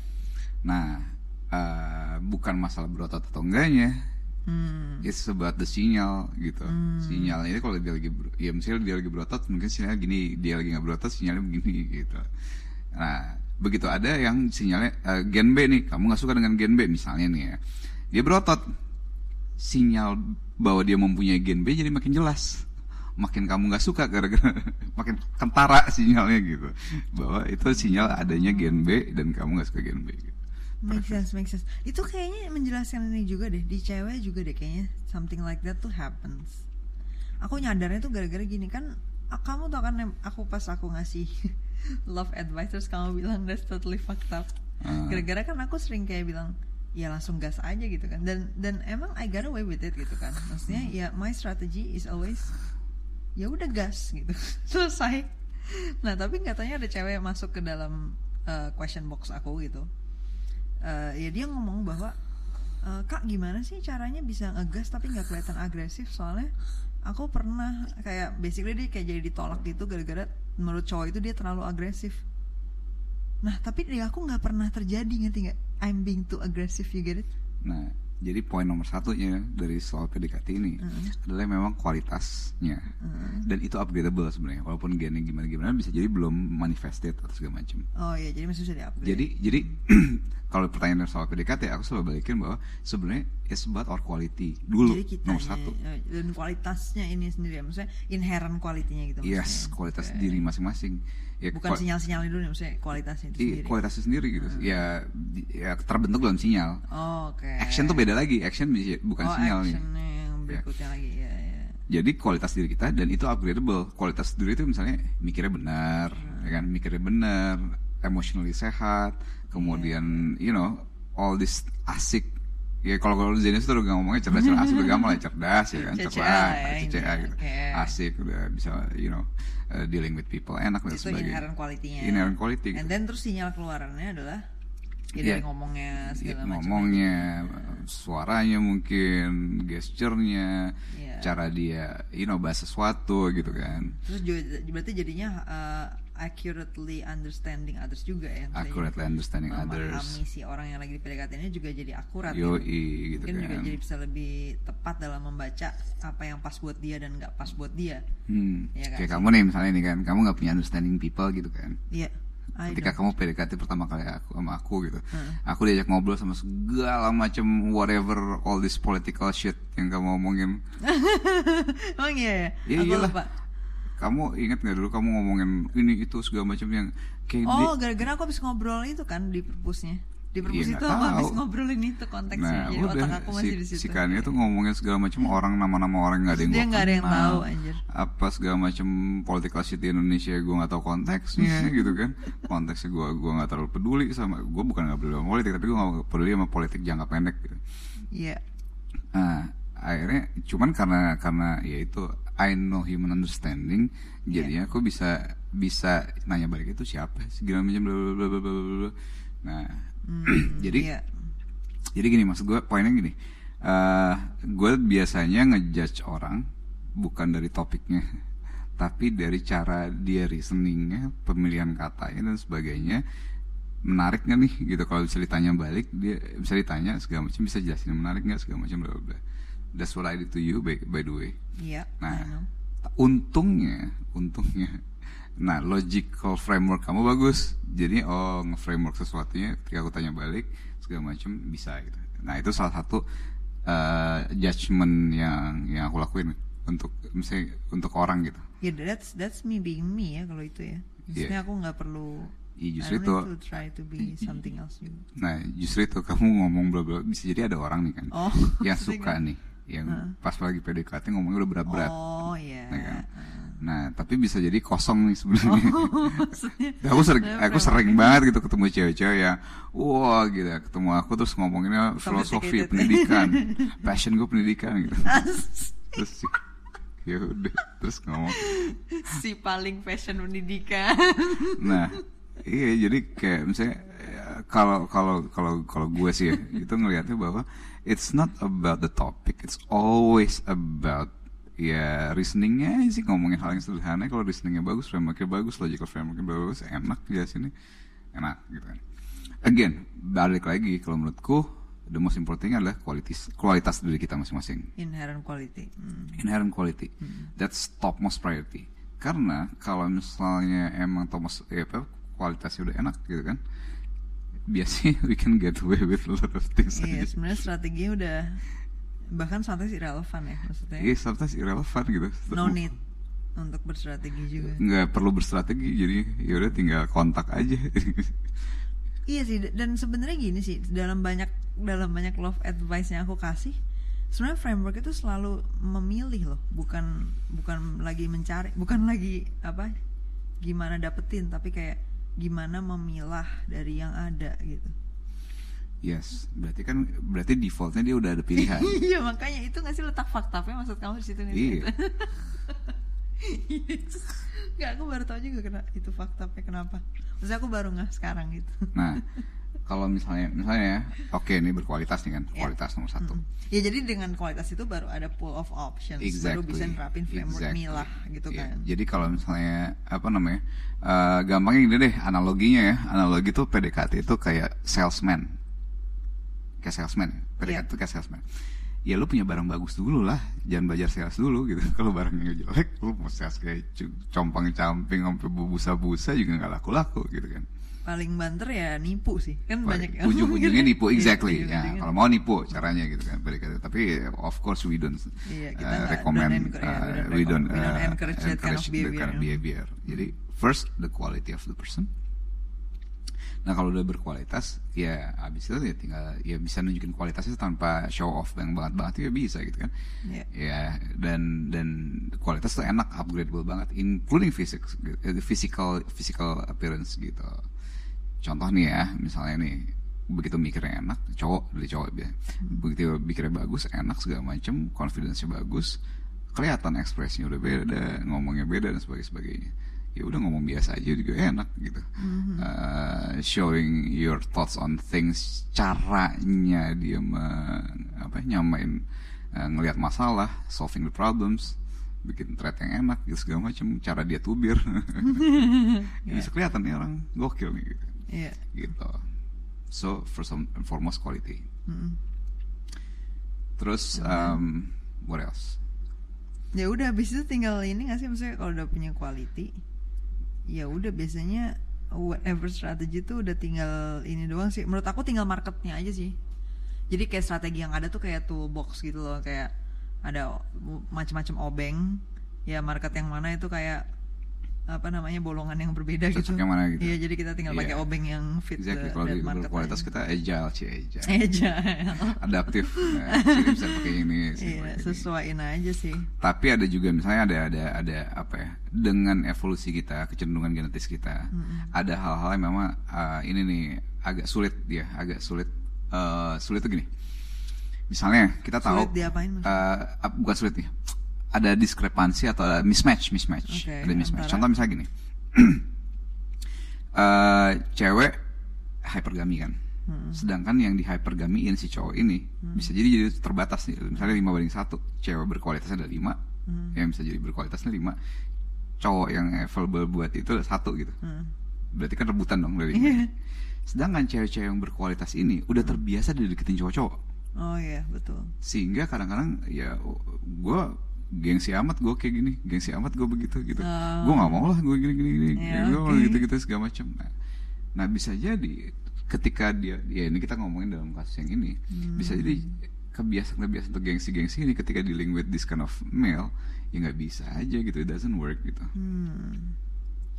Nah, eh, bukan masalah berotot atau enggaknya. Hmm. It's about the sinyal gitu. Sinyalnya itu kalau dia lagi ya misalnya dia lagi berotot mungkin sinyalnya gini, dia lagi nggak berotot sinyalnya begini gitu. Nah, begitu ada yang sinyalnya eh, gen B nih, kamu nggak suka dengan gen B misalnya nih ya. Dia berotot. Sinyal bahwa dia mempunyai gen B jadi makin jelas. Makin kamu nggak suka gara-gara makin kentara sinyalnya gitu. Bahwa itu sinyal adanya gen B dan kamu nggak suka gen B gitu. Make sense, make sense. Itu kayaknya menjelaskan ini juga deh di cewek juga deh kayaknya something like that tuh happens. Aku nyadarnya tuh gara-gara gini kan ah, kamu tau kan aku pas aku ngasih love advice terus kamu bilang that's totally fucked up. Ah. Gara-gara kan aku sering kayak bilang ya langsung gas aja gitu kan dan dan emang I got away with it gitu kan maksudnya ya my strategy is always ya udah gas gitu selesai nah tapi nggak tanya ada cewek yang masuk ke dalam uh, question box aku gitu Eh, ya dia ngomong bahwa "Eh, kak gimana sih caranya bisa ngegas tapi nggak kelihatan agresif? Soalnya aku pernah kayak basically dia kayak jadi ditolak gitu gara-gara menurut cowok itu dia terlalu agresif. Nah tapi di aku nggak pernah terjadi ngerti nggak? I'm being too aggressive you get it? Nah, jadi poin nomor satunya dari soal PDKT ini adalah memang kualitasnya dan itu upgradable sebenarnya. Walaupun gennya gimana-gimana bisa jadi belum manifested atau segala macam. oh iya jadi masih bisa di upgrade Jadi jadi kalau pertanyaan soal PDKT aku selalu balikin bahwa sebenarnya it's about our quality dulu jadi kita nomor satu. dan kualitasnya ini sendiri ya maksudnya inherent quality-nya gitu Yes, maksudnya. kualitas Oke. diri masing-masing. Ya, bukan sinyal-sinyal dulu nih maksudnya kualitasnya itu Iya, sendiri kualitasnya sendiri gitu. Ya, di- ya terbentuk dalam sinyal. Oh, oke Action tuh beda lagi. Action bukan oh, sinyal nih. actionnya yang berikutnya lagi ya, ya. Jadi kualitas diri kita dan itu upgradable. Kualitas diri itu misalnya mikirnya benar, ya kan? Mikirnya benar, emotionally sehat, kemudian you know all this asik. Ya kalau kalau jenis itu udah ngomongnya cerdas, cerdas asik udah gampang lah cerdas ya kan, cerdas, ya, CCA gitu. Oke. Asik udah bisa you know uh, dealing with people enak dan sebagainya. inherent quality-nya Inherent quality, and gitu. then terus sinyal keluarannya adalah ya Iya. ngomongnya Ya, segala macam ngomongnya, suaranya mungkin, gesturnya, Iya. cara dia, you know, bahas sesuatu gitu kan. terus berarti jadinya uh, accurately understanding others juga ya maksudnya Accurately understanding memahami others. si orang yang lagi di PDKT ini juga jadi akurat Yoi, gitu. gitu mungkin juga kan. jadi bisa lebih tepat dalam membaca apa yang pas buat dia dan nggak pas buat dia Hmm. Iya kan Kayak kamu nih misalnya nih kan, kamu nggak punya understanding people gitu kan. iya I Ketika don't. kamu PDKT pertama kali aku sama aku gitu, Hmm. aku diajak ngobrol sama segala macam whatever all this political shit yang kamu omongin. Emang iya ya? Iya, lupa. Kamu ingat nggak dulu kamu ngomongin ini itu segala macam yang kayak di- Oh, gara-gara aku habis ngobrol itu kan di perpusnya. Di perpus Iya, itu aku habis ngobrolin itu konteksnya. Nah, Jadi udah otak aku masih di si, situ. si Kania tuh ngomongin segala macam orang nama-nama orang nggak ada yang nggak ada yang tahu, anjir. Apa segala macam political shit di Indonesia gue nggak tahu konteksnya gitu kan. Konteksnya gue gua nggak terlalu peduli sama gue bukan nggak peduli sama politik tapi gue nggak peduli sama politik jangka pendek gitu. Iya. Akhirnya cuman karena karena ya itu I know human understanding jadinya aku bisa bisa nanya balik itu siapa segala macam bla bla bla bla bla. Nah, jadi Iya. jadi gini maksud gue poinnya gini. Eh gue biasanya ngejudge orang bukan dari topiknya tapi dari cara dia reasoningnya pemilihan katanya dan sebagainya. Menarik nggak nih? Gitu kalau bisa ditanya balik dia bisa ditanya segala macam bisa jelasin menarik nggak segala macam bla bla bla that's what I did to you by, by the way Iya. Nah, untungnya, untungnya, nah logical framework kamu bagus. Jadi oh nge-framework sesuatunya ketika aku tanya balik segala macam bisa gitu. Nah itu salah satu eh, judgement yang yang aku lakuin untuk misalnya untuk orang gitu. Ya that's that's me being me ya kalau itu ya. Maksudnya Iya. aku nggak perlu Iya, justru itu. to try to be something else juga. Nah justru itu kamu ngomong bla bla bisa jadi ada orang nih kan Oh, yang suka nih, yang pas lagi PDKT ngomongnya udah berat-berat. Oh iya. ya kan? Nah, tapi bisa jadi kosong nih sebenarnya. Maksudnya aku sering aku sering banget gitu ketemu cewek-cewek yang wah gitu ya, ketemu aku terus ngomonginnya filosofi pendidikan passion gue pendidikan gitu terus ya udah terus ngomong si paling fashion pendidikan. nah iya jadi kayak misalnya ya, kalau kalau kalau kalau gue sih ya, itu ngelihatnya bahwa it's not about the topic. It's always about ya reasoningnya sih. Ngomongin hal yang sederhana kalau reasoningnya bagus frameworknya bagus logical frameworknya bagus enak ya sini. Enak gitu. Kan again balik lagi kalau menurutku the most important thing adalah kualitas kualitas diri kita masing-masing. Inherent quality. Hmm. inherent quality. That's topmost priority. Karena kalau misalnya emang topmost ya apa kualitasnya udah enak gitu kan biasanya we can get away with a lot of things Iya, sebenarnya strateginya udah bahkan sometimes irrelevant ya maksudnya. Iya, sometimes irrelevant gitu. No need untuk berstrategi juga. Nggak perlu berstrategi, jadi ya udah tinggal kontak aja. Iya sih, dan sebenarnya gini sih dalam banyak dalam banyak love advice yang aku kasih, sebenarnya framework itu selalu memilih loh, bukan bukan lagi mencari, bukan lagi apa gimana dapetin, tapi kayak gimana memilah dari yang ada gitu. yes, berarti kan berarti defaultnya dia udah ada pilihan. iya makanya itu nggak sih letak faktanya maksud kamu di situ sih? Iya. Gak, aku baru tahu juga kena itu faktanya kenapa. Maksudnya aku baru nggak sekarang gitu. Nah, kalau misalnya misalnya ya, oke ini berkualitas nih kan, kualitas nomor satu. Ya jadi dengan kualitas itu baru ada pool of options, baru bisa nerapin framework exactly. milah gitu Iya. kan. Jadi kalau misalnya apa namanya, eh, gampangnya gini deh analoginya ya, analogi tuh PDKT itu kayak salesman, kayak salesman, ya. PDKT Iya. itu kayak salesman. Ya lu punya barang bagus dulu lah, jangan belajar sales dulu gitu. Kalau barangnya jelek, lu mau sales kayak compang camping sampai busa-busa juga nggak laku-laku gitu kan. Paling banter ya nipu sih, kan banyak yang ujung-ujungnya nipu Iya, exactly ya ujung-ujungnya kalau mau nipu caranya gitu kan PDKT tapi of course we don't Iya, kita uh, recommend don't ya, uh, we don't don't, recommend- we don't uh, encourage that kind of behavior. kind of behavior. jadi first the quality of the person. Nah kalau udah berkualitas ya abis itu ya tinggal ya bisa nunjukin kualitasnya tanpa show off yang banget banget ya bisa gitu kan. Iya. ya dan dan kualitas tuh enak upgradable banget including physics eh, physical physical appearance gitu contoh nih ya misalnya nih begitu mikirnya enak cowok dari cowok ya begitu mikirnya bagus enak segala macem confidence-nya bagus kelihatan ekspresinya udah beda ngomongnya beda dan sebagainya sebagainya. Ya udah ngomong biasa aja juga enak gitu. Uh, showing your thoughts on things caranya dia me- apa nyamain uh, ngelihat masalah solving the problems bikin thread yang enak gitu segala macam cara dia tubir. Ya, bisa kelihatan nih orang gokil nih gitu Iya. gitu so first and foremost quality Mm-mm. terus um, what else Ya udah habis itu tinggal ini nggak sih maksudnya kalau udah punya quality, ya udah biasanya whatever strategi itu udah tinggal ini doang sih. Menurut aku tinggal marketnya aja sih. Jadi kayak strategi yang ada tuh kayak toolbox gitu loh, kayak ada macam-macam obeng. Ya market yang mana itu kayak apa namanya bolongan yang berbeda gitu. Cocoknya mana gitu. Iya, jadi kita tinggal pakai Iya. obeng yang fit exactly the, kalau di aja. kita agile sih agile Agile. adaptif nah, bisa pakai ini sini Iya, ini. aja sih. tapi ada juga misalnya ada ada ada apa ya dengan evolusi kita kecenderungan genetis kita ada hal-hal yang memang uh, ini nih agak sulit dia agak sulit uh, sulit tuh gini misalnya kita tahu Sulit diapain maksudnya? uh, bukan sulit nih ada diskrepansi atau ada mismatch mismatch. Oke, ada mismatch. antara- contoh misalnya gini. Eh, cewek hypergami kan? Sedangkan yang di hypergamiin si cowok ini bisa jadi jadi terbatas nih. Misalnya 5 banding satu cewek berkualitasnya ada 5 yang bisa jadi berkualitasnya 5 cowok yang available buat itu satu gitu. Hmm. berarti kan rebutan dong dari Iya. sedangkan cewek-cewek yang berkualitas ini udah terbiasa dideketin cowok-cowok. Oh iya, betul. sehingga kadang-kadang ya gue gengsi amat gue kayak gini gengsi amat gue begitu gitu Oh. gue nggak mau lah gue gini gini gini Ya, gue mau oke. gitu gitu segala macam nah, nah bisa jadi ketika dia ya ini kita ngomongin dalam kasus yang ini Hmm. bisa jadi kebiasaan kebiasaan untuk gengsi gengsi ini ketika dealing with this kind of male ya nggak bisa aja gitu it doesn't work gitu Hmm.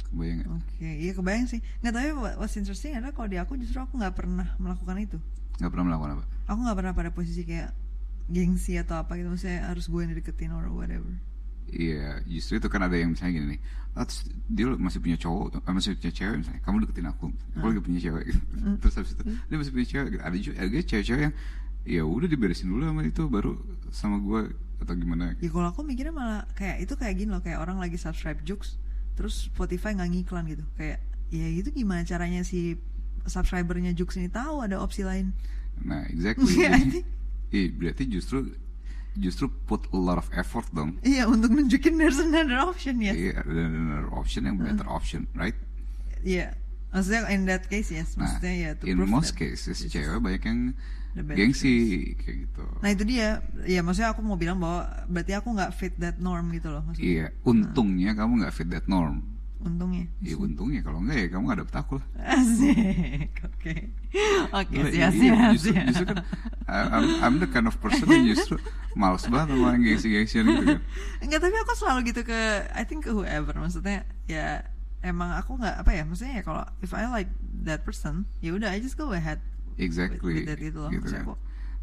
kebayang nggak? Oke, iya kebayang sih. Nggak tahu what- what's interesting adalah kalau di aku justru aku nggak pernah melakukan itu. nggak pernah melakukan apa Aku nggak pernah pada posisi kayak gengsi atau apa gitu. Maksudnya harus gue yang dideketin or whatever. Iya, justru itu kan ada yang misalnya gini nih, ah, terus dia masih punya cowok, eh, masih punya cewek misalnya, kamu deketin aku, aku lagi punya cewek, gitu. terus habis itu dia masih punya cewek, gitu. ada juga ada cewek-cewek yang ya udah diberesin dulu sama itu, baru sama gue atau gimana? Ya kalau aku mikirnya malah kayak itu kayak gini loh, kayak orang lagi subscribe Jux, terus Spotify nggak ngiklan gitu. Kayak ya itu gimana caranya si subscribernya Jux ini tahu ada opsi lain? Nah, exactly. Iya, Iya, berarti justru justru put a lot of effort dong. Iya untuk nunjukin there's another option ya. Iya, ada another option yang better option, right? Iya. Maksudnya in that case yes, Nah, maksudnya ya to in prove most that cases cewek banyak yang gengsi kayak gitu. Nah itu dia, ya maksudnya aku mau bilang bahwa berarti aku nggak fit that norm gitu loh maksudnya. Iya, untungnya kamu nggak fit that norm. Untungnya. Iya untungnya kalau enggak ya kamu nggak dapet aku lah. Asik, oke, oke, Lah, sia iya, sia justru, justru kan I'm, I'm the kind of person yang justru males banget sama yang gengsi-gengsian gitu kan. Enggak tapi aku selalu gitu ke, I think ke whoever, maksudnya ya emang aku nggak apa ya, maksudnya ya kalau if I like that person, ya udah I just go ahead. Exactly. With- with that gitu loh, gitu kan.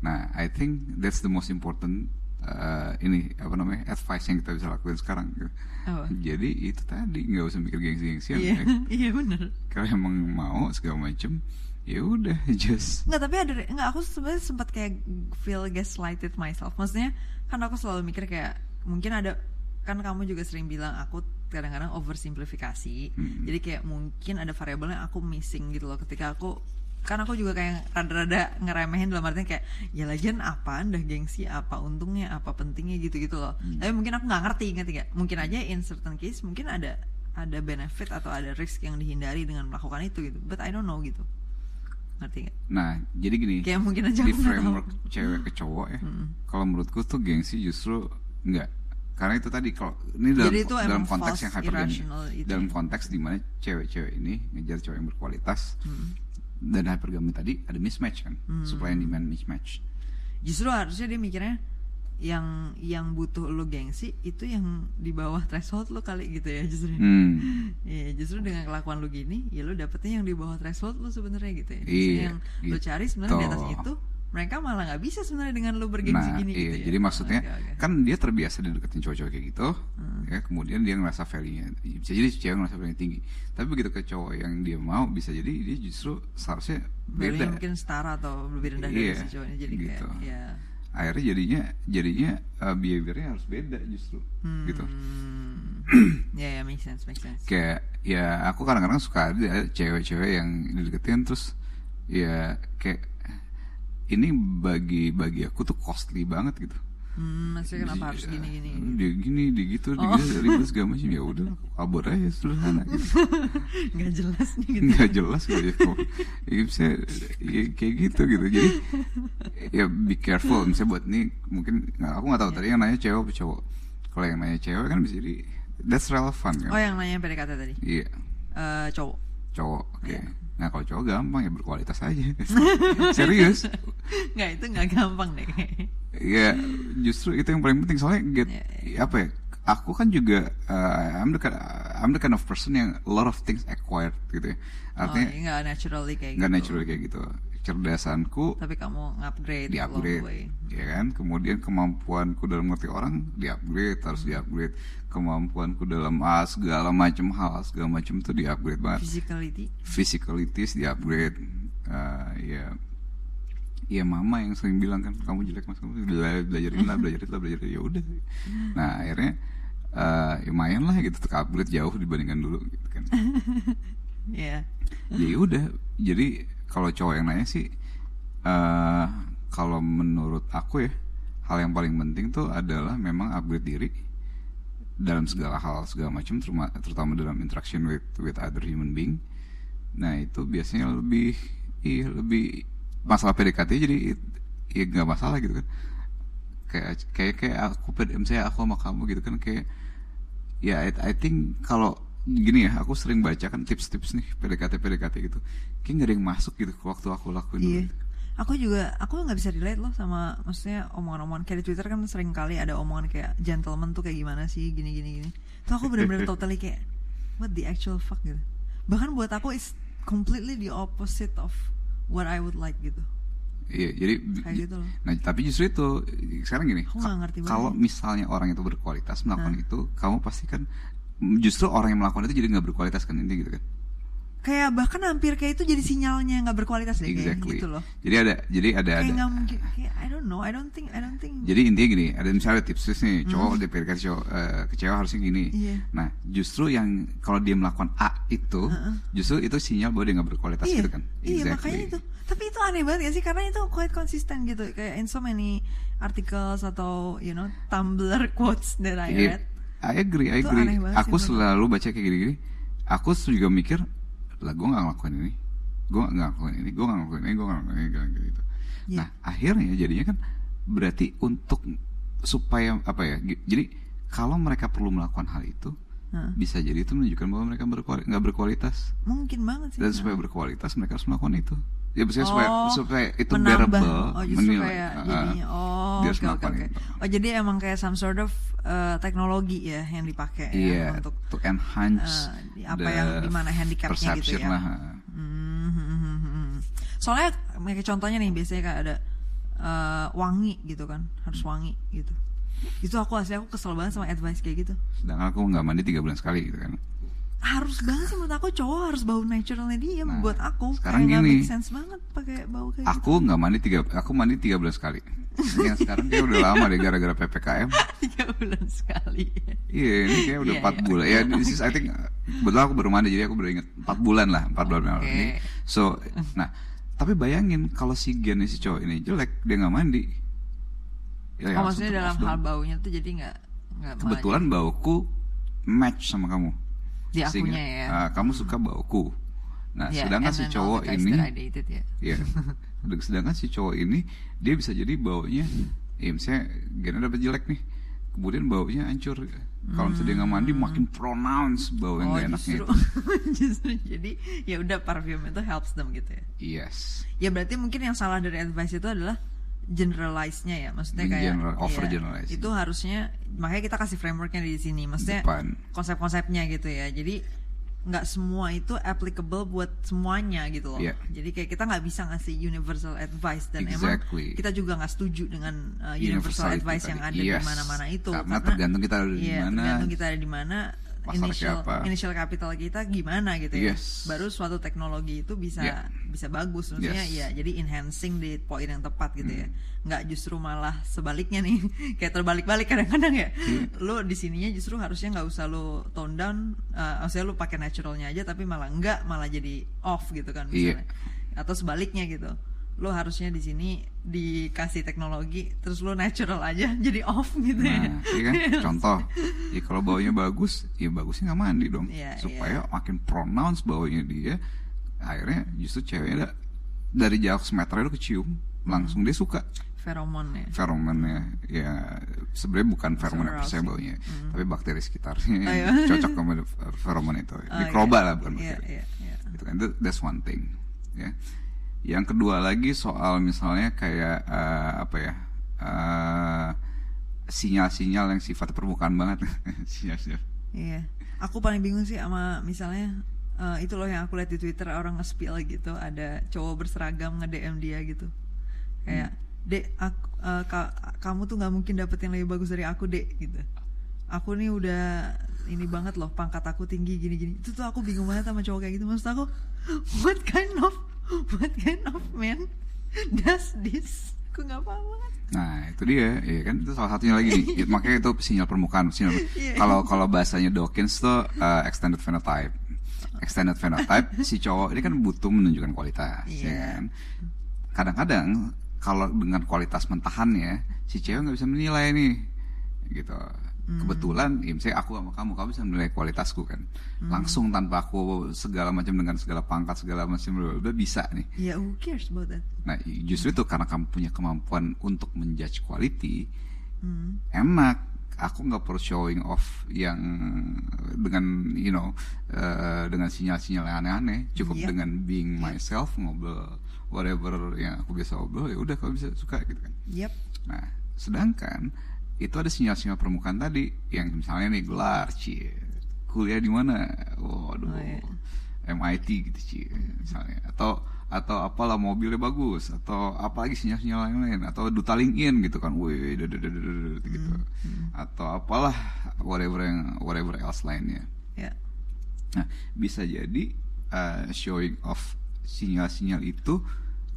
Nah, I think that's the most important uh, ini apa namanya advice yang kita bisa lakuin sekarang. Gitu. Apa? Jadi itu tadi nggak usah mikir gengsi-gengsian. Iya, ya. iya bener. Kalau emang mau segala macem, ya udah just Nggak tapi ada nggak aku sebenarnya sempat kayak feel gaslighted myself. Maksudnya kan aku selalu mikir kayak mungkin ada kan kamu juga sering bilang aku kadang-kadang oversimplifikasi. Mm. Jadi kayak mungkin ada variabel yang aku missing gitu loh ketika aku kan aku juga kayak rada-rada ngeremehin dalam artian kayak ya lagian apa dah gengsi apa untungnya apa pentingnya gitu-gitu loh Hmm. tapi mungkin aku nggak ngerti ngerti gak mungkin aja in certain case mungkin ada ada benefit atau ada risk yang dihindari dengan melakukan itu gitu but I don't know gitu ngerti gak Nah, jadi gini. Kayak mungkin aja di nggak framework tahu. cewek ke cowok ya. Mm. Kalau menurutku tuh gengsi justru enggak. Karena itu tadi kalau ini dalam itu dalam konteks yang hypergamy. itu Dalam ya. konteks di mana cewek-cewek ini ngejar cowok yang berkualitas Hmm. Dan hypergamy tadi ada mismatch kan, Hmm. supply and demand mismatch. justru harusnya dia mikirnya yang yang butuh lo gengsi itu yang di bawah threshold lo kali gitu ya justru Hmm. Iya, justru dengan kelakuan lu gini, ya lu dapetnya yang di bawah threshold lu sebenarnya gitu ya. Iya, yang gitu. cari sebenarnya di atas itu, mereka malah nggak bisa sebenarnya dengan lu bergengsi Nah, gini iya, gitu ya. jadi maksudnya Oke, oke. kan dia terbiasa dideketin cowok-cowok kayak gitu, Hmm. ya kemudian dia ngerasa value-nya, bisa jadi cewek ngerasa value tinggi. Tapi begitu ke cowok yang dia mau, bisa jadi dia justru seharusnya beda. mungkin setara atau lebih rendah Iya, dari si cowoknya jadi gitu. kayak ya Akhirnya jadinya jadinya uh, behaviornya harus beda justru, hmm, gitu. ya ya make sense make sense. Kayak ya aku kadang-kadang suka ada cewek-cewek yang dideketin terus ya kayak ini bagi bagi aku tuh costly banget gitu. Hmm, maksudnya kenapa harus Iya, gini gini? Dia gini, dia gitu, dia Oh. gitu, ribet segala macam. Ya udah, kabur aja sederhana. Gitu. Nggak jelas nih gitu. Nggak jelas kok ya. kok. Ya, bisa, ya, kayak gitu gitu. Jadi ya be careful. Misalnya buat ini mungkin aku nggak tahu Iya. tadi yang nanya cewek apa cowok. Kalau yang nanya cewek kan bisa jadi that's relevant kan. Oh yang nanya PDKT tadi, Iya, Eh, cowok. cowok. Oke. Iya. Nah kalau cowok gampang ya berkualitas aja. Serius. Nggak itu nggak gampang deh. Ya justru itu yang paling penting soalnya get Ya, apa ya? Aku kan juga uh, I'm the kind, I'm the kind of person yang a lot of things acquired gitu ya. oh, Artinya iya, nggak naturally kayak nggak gitu. natural kayak gitu. Cerdasanku Tapi kamu upgrade di upgrade, ya kan? Kemudian kemampuanku dalam ngerti orang di upgrade harus di upgrade. Kemampuanku dalam ah, segala macam hal segala macam tuh di upgrade banget. Physicality. Physicalities di upgrade. Uh, ya ya mama yang sering bilang kan kamu jelek mas. Kamu bela- belajar ini lah belajar itu lah belajar itu." ya udah nah akhirnya eh ya lumayan lah gitu ke upgrade jauh dibandingkan dulu gitu kan. Ya. jadi udah. Jadi kalau cowok yang nanya sih eh kalau menurut aku ya hal yang paling penting tuh adalah memang upgrade diri dalam segala hal segala macam terutama, terutama dalam interaction with with other human being. Nah itu biasanya lebih iya lebih masalah PDKT jadi ya nggak masalah gitu kan kayak kayak kayak aku PD misalnya aku sama kamu gitu kan kayak ya I, I think kalau gini ya aku sering baca kan tips-tips nih PDKT PDKT gitu kayak nggak ada yang masuk gitu waktu aku lakuin Iya. Aku juga aku nggak bisa relate loh sama maksudnya omongan-omongan kayak di Twitter kan sering kali ada omongan kayak gentleman tuh kayak gimana sih gini gini gini. Tuh aku bener-bener totally kayak what the actual fuck gitu. Bahkan buat aku is completely the opposite of what I would like gitu. Iya, jadi Kayak gitu loh. Nah, tapi justru itu sekarang gini, kalau misalnya orang itu berkualitas melakukan Hah? itu, kamu pasti kan justru orang yang melakukan itu jadi nggak berkualitas kan intinya gitu kan. Kayak bahkan hampir kayak itu jadi sinyalnya nggak berkualitas deh kayak Exactly. gitu loh. Jadi ada jadi ada Kayak ada. mungkin. Kayak I don't know. I don't think. I don't think. Jadi intinya gini, ada misalnya tips tips nih, cowok di PDKT cowok eh, ke cewek harusnya gini. Hmm. Iya. Nah, justru yang kalau dia melakukan A itu, Heeh. justru itu sinyal bahwa dia nggak berkualitas iya, gitu kan. Iya makanya itu. Tapi itu aneh banget ya sih karena itu quite konsisten gitu kayak in so many articles atau you know Tumblr quotes that I Iya, read. I agree, I agree. Aku sih, selalu baca kayak gini-gini. Aku juga mikir, lah gue gak ngelakuin ini, gue gak ngelakuin ini, gue gak ngelakuin ini, gue gak ngelakuin ini, kayak gitu. Iya. Nah akhirnya jadinya kan berarti untuk supaya apa ya? Jadi kalau mereka perlu melakukan hal itu, Heeh. bisa jadi itu menunjukkan bahwa mereka berkuali- nggak berkualitas. Mungkin banget sih. Dan supaya berkualitas mereka harus melakukan itu. Ya maksudnya supaya Oh, supaya itu menambah. bearable, Oh, justru menilai. kayak Ah, jadinya oh, oke oke melakukan oke. itu. Oh, jadi emang kayak some sort of uh, teknologi ya yang dipakai ya Iya, untuk to enhance uh, apa yang di mana handicapnya gitu ya. lah. Hmm, hmm, hmm, hmm, hmm. Soalnya kayak contohnya nih biasanya kayak ada uh, wangi gitu kan, harus wangi gitu. Itu aku asli aku kesel banget sama advice kayak gitu. Sedangkan aku nggak mandi tiga bulan sekali gitu kan. Harus banget sih menurut aku cowok harus bau naturalnya dia Nah, buat aku. sekarang kayak gini. make sense banget pakai bau kayak gitu. Aku nggak mandi tiga, aku mandi tiga bulan sekali. Yang sekarang kayak udah lama deh gara-gara ppkm. tiga bulan sekali. Iya, ini kayak udah Iya, empat iya. bulan. Ya, this is I think betul aku baru mandi jadi aku baru inget empat bulan lah, empat bulan. Oke. Ini, So, nah, tapi bayangin kalau si gen si cowok ini jelek, dia nggak mandi. Ya, oh maksudnya dalam hal baunya tuh jadi nggak Kebetulan bauku match sama kamu. Di Sehingga, akunya ya. ah, kamu suka bauku. Nah, Ya, sedangkan si cowok ini dated, ya. Iya. Sedangkan si cowok ini dia bisa jadi baunya, ya misalnya Gena dapat jelek nih, kemudian baunya hancur. Kalau misalnya dia nggak mandi, makin pronounce bau yang Hmm. oh gak enaknya justru itu. justru jadi ya udah parfum itu helps them gitu ya Yes. ya berarti mungkin yang salah dari advice itu adalah generalize-nya ya maksudnya kayak General- iya, overgeneralizing. itu harusnya makanya kita kasih frameworknya di sini maksudnya Depan. konsep-konsepnya gitu ya jadi nggak semua itu applicable buat semuanya gitu loh Iya. jadi kayak kita nggak bisa ngasih universal advice dan Exactly. emang kita juga nggak setuju dengan uh, universal advice yang ada Yes. di mana-mana itu Karena tergantung kita ada di iya, mana, tergantung kita ada di mana pasar initial siapa. initial capital kita gimana gitu ya Yes. baru suatu teknologi itu bisa Yeah. bisa bagus maksudnya Yes. ya jadi enhancing di poin yang tepat gitu ya Hmm. nggak justru malah sebaliknya nih kayak terbalik-balik kadang-kadang ya Iya. lu di sininya justru harusnya nggak usah lu tone down uh, maksudnya lu pakai naturalnya aja tapi malah enggak malah jadi off gitu kan Iya. misalnya atau sebaliknya gitu lu harusnya di sini dikasih teknologi terus lu natural aja jadi off gitu ya Nah, iya kan? Contoh, ya kalau baunya bagus, ya bagusnya nggak mandi dong, Iya, supaya makin pronounce baunya dia. Akhirnya justru ceweknya da- dari jauh semeter itu kecium, langsung dia suka. feromon ya Feromonnya, ya sebenarnya bukan feromon se arousing. baunya, tapi bakteri sekitarnya Oh, iya. cocok sama feromon itu, Oh, mikroba iya. lah bukan Iya, bakteri. iya. Gitu kan, Itu- that's one thing. Ya. Yang kedua lagi soal misalnya kayak eh, apa ya? eh, sinyal-sinyal yang sifatnya permukaan banget. Sinyal-sinyal. Iya, aku paling bingung sih sama misalnya eh, itu loh yang aku lihat di Twitter orang nge-spill gitu, ada cowok berseragam nge-DM dia gitu. Kayak, "Dek, aku, eh, ka- kamu tuh nggak mungkin dapet yang lebih bagus dari aku, Dek." gitu. Aku nih udah ini banget loh, pangkat aku tinggi gini-gini. Itu tuh aku bingung banget sama cowok kayak gitu. Maksud aku, what kind of what kind of man does this? Aku nggak paham banget. Nah itu dia, ya kan itu salah satunya lagi nih. Ya, makanya itu sinyal permukaan. Sinyal. Iya. Kalau kalau bahasanya Dawkins tuh uh, extended phenotype. Extended phenotype si cowok ini kan butuh menunjukkan kualitas, ya Iya. kan. Kadang-kadang kalau dengan kualitas mentahannya si cewek nggak bisa menilai nih, gitu. Hmm. Kebetulan, ya misalnya aku sama kamu, kamu bisa menilai kualitasku kan, Hmm. langsung tanpa aku segala macam dengan segala pangkat segala macam udah bisa nih. Ya, who cares about that? Nah, justru itu karena kamu punya kemampuan untuk menjudge quality, Hmm. enak. Aku nggak perlu showing off yang dengan, you know, eh, dengan sinyal-sinyal aneh-aneh. Cukup Iya. dengan being myself, ngobrol whatever yang aku biasa ngobrol, ya udah kalau bisa suka gitu kan. Yep. Nah, sedangkan itu ada sinyal-sinyal permukaan tadi. Yang misalnya nih gelar, cie, kuliah di mana, waduh, Oh, iya. MIT gitu cie, misalnya, atau atau apalah mobilnya bagus, atau apalagi sinyal-sinyal yang lain, atau duta LinkedIn gitu kan, wih, gitu, atau apalah whatever yang whatever else lainnya. Ya. Nah, bisa jadi uh, showing off sinyal-sinyal itu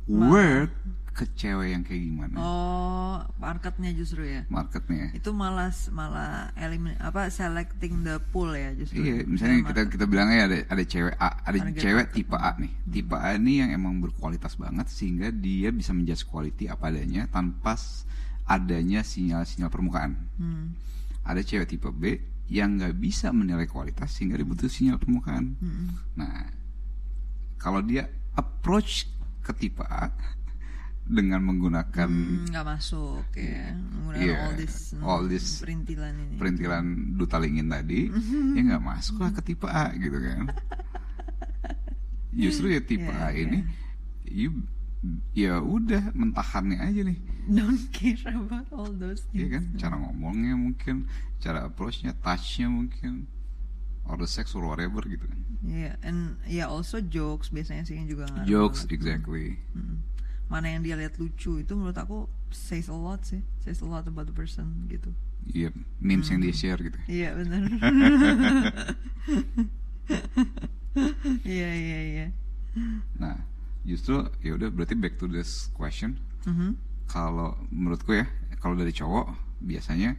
work ke cewek yang kayak gimana Oh, marketnya justru ya. marketnya. Itu malah malah elimin apa selecting the pool ya justru. Iya, misalnya Ya, kita market. kita bilangnya ada ada cewek A, ada Target cewek market. tipe A nih. Tipe A ini yang emang berkualitas banget sehingga dia bisa menjudge quality apa adanya tanpa adanya sinyal-sinyal permukaan. Hmm. Ada cewek tipe B yang nggak bisa menilai kualitas sehingga dia butuh sinyal permukaan. Hmm. Nah, kalau dia approach ke tipe A, dengan menggunakan Hmm, nggak masuk ya menggunakan Iya, all this hmm, all this perintilan ini. perintilan duta lingin tadi ya nggak masuk lah ke tipe A gitu kan. Justru ya tipe Iya, A ini you ya udah mentahannya aja nih. Don't care about all those Iya things. kan cara ngomongnya mungkin cara approachnya touchnya mungkin or the sex or whatever gitu kan Iya, and ya also jokes biasanya sih yang juga ngaruh jokes banget. exactly Mm. Mana yang dia lihat lucu itu menurut aku says a lot sih, says a lot about the person gitu. iya memes yang dia share gitu Iya benar. Iya iya iya. nah justru ya udah berarti back to this question Mhm. kalau menurutku ya kalau dari cowok biasanya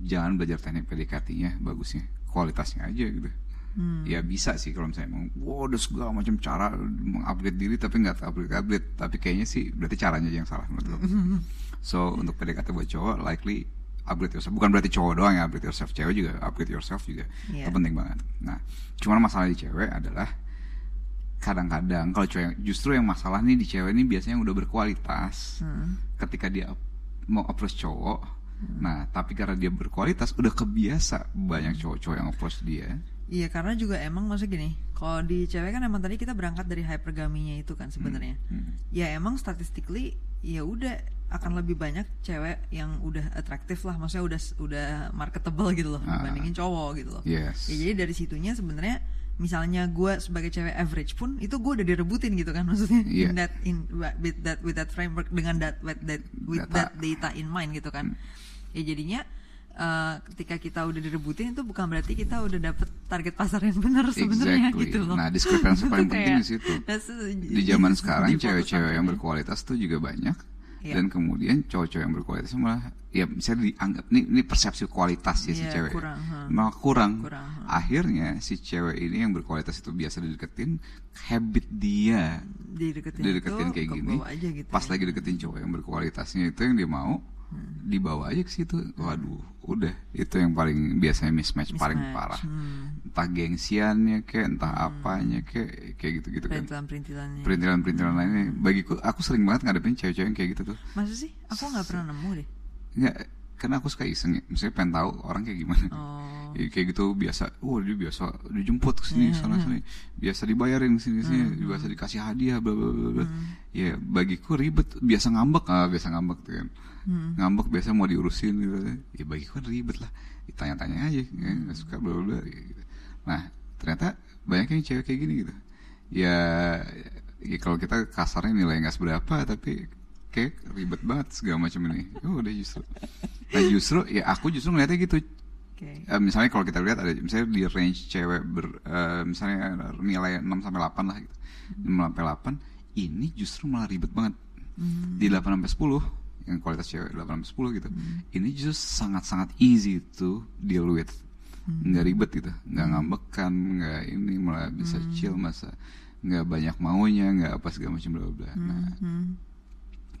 jangan belajar teknik PDKT-nya bagusnya kualitasnya aja gitu. Hmm. ya bisa sih kalau misalnya emang wow ada segala macam cara mengupgrade diri tapi nggak upgrade upgrade tapi kayaknya sih berarti caranya aja yang salah menurut lo so untuk PDKT buat cowok likely upgrade yourself. Bukan berarti cowok doang ya upgrade yourself. Cewek juga upgrade yourself juga. Iya. itu penting banget. Nah cuman masalah di cewek adalah kadang-kadang kalau cewek justru yang masalah nih di cewek ini biasanya yang udah berkualitas Hmm. ketika dia mau approach cowok nah tapi karena dia berkualitas udah kebiasa banyak cowok-cowok yang approach dia Iya karena juga emang maksudnya gini, kalau di cewek kan emang tadi kita berangkat dari hypergaminya itu kan sebenarnya. Hmm. Ya emang statistically ya udah akan lebih banyak cewek yang udah atraktif lah, maksudnya udah udah marketable gitu loh Ah. dibandingin cowok gitu loh. yes Ya jadi dari situnya sebenarnya misalnya gue sebagai cewek average pun itu gue udah direbutin gitu kan maksudnya Iya. in that in with that with that framework dengan that with that with Data. that data in mind gitu kan. Ya jadinya eh, ketika kita udah direbutin itu bukan berarti kita udah dapet target pasar yang benar sebenarnya Exactly. gitu loh. Nah, diskrepansi paling penting di situ. di zaman sekarang cewek-cewek yang assumption. berkualitas tuh juga banyak Iya. dan kemudian cowok-cowok yang berkualitas malah ya misalnya dianggap ini, ini persepsi kualitas ya si Iya, cewek kurang, ha. malah kurang. Kurang, akhirnya si cewek ini yang berkualitas itu biasa dideketin habit dia dideketin, dideketin itu kayak gini aja gitu pas ya. lagi deketin cowok yang berkualitasnya itu yang dia mau dibawa aja ke situ waduh udah itu yang paling biasanya mismatch, paling Mismatch, parah hmm. entah gengsiannya kayak entah apanya kayak kayak gitu gitu kan perintilan-perintilannya. perintilan-perintilan lainnya bagiku aku sering banget ngadepin cewek-cewek yang kayak gitu tuh Masa sih? Aku nggak pernah nemu deh. nggak karena aku suka iseng ya. Misalnya pengen tahu orang kayak gimana. Oh. Ya, kayak gitu biasa. Oh dia biasa dijemput ke sini sana sini. Biasa dibayarin ke sini sini. Biasa dikasih hadiah bla bla bla bla. Ya bagiku ribet. Biasa ngambek ah biasa ngambek tuh kan. Ngambek biasa mau diurusin gitu. Ya bagiku kan ribet lah. Ditanya-tanya aja ya, suka bla bla bla. Ya, gitu. nah ternyata banyak yang cewek kayak gini gitu. Ya, ya kalau kita kasarnya nilai nggak seberapa tapi kayak ribet banget segala macam ini oh udah justru nah justru ya aku justru ngeliatnya gitu Oke. Eh, misalnya kalau kita lihat ada misalnya di range cewek ber, eh, misalnya nilai 6 sampai 8 lah gitu. 6 sampai 8 ini justru malah ribet banget. Di 8 sampai 10 yang kualitas cewek 8 sampai 10 gitu. Ini justru sangat-sangat easy to deal with. Nggak ribet gitu, nggak ngambekan, nggak ini malah bisa chill masa nggak banyak maunya, nggak apa segala macam bla bla. bla. Nah, Hmm.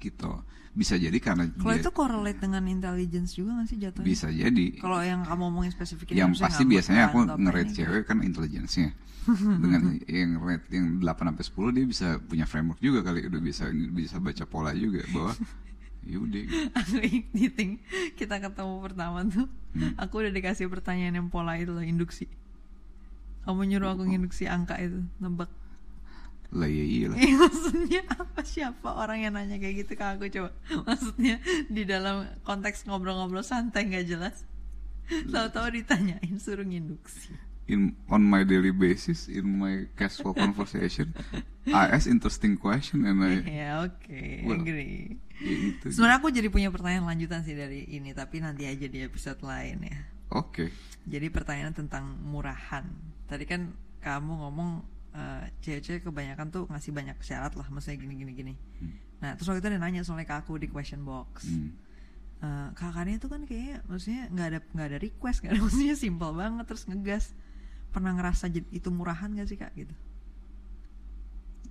Gitu. Bisa jadi karena Kalau dia- itu correlate dengan intelligence juga nggak sih jatuhnya? bisa jadi Kalau yang kamu omongin spesifik ini yang pasti biasanya aku nge-rate cewek kan intelligence-nya dengan yang rate yang 8 sampai 10 dia bisa punya framework juga kali udah bisa bisa baca pola juga bahwa ya udah gitu. aku editing kita ketemu pertama tuh Hmm. aku udah dikasih pertanyaan yang pola itu loh induksi kamu nyuruh aku nginduksi angka itu nebak lah iya iya lah Eh, maksudnya apa? Siapa orang yang nanya kayak gitu ke aku coba? Maksudnya di dalam konteks ngobrol-ngobrol santai nggak jelas. Tahu-tahu ditanyain suruh nginduksi in on my daily basis in my casual conversation I ask interesting question and I ya oke Well, agree. ya sebenarnya aku jadi punya pertanyaan lanjutan sih dari ini tapi nanti aja di episode lain ya. Oke. Jadi pertanyaan tentang murahan. Tadi kan kamu ngomong eh, cewek-cewek kebanyakan tuh ngasih banyak syarat lah, maksudnya gini gini gini. Nah terus waktu itu ada nanya soalnya ke aku di question box. Hmm. Eh, kakaknya tuh kan kayaknya maksudnya nggak ada nggak ada request, nggak ada maksudnya simpel banget terus ngegas. Pernah ngerasa itu murahan gak sih kak gitu?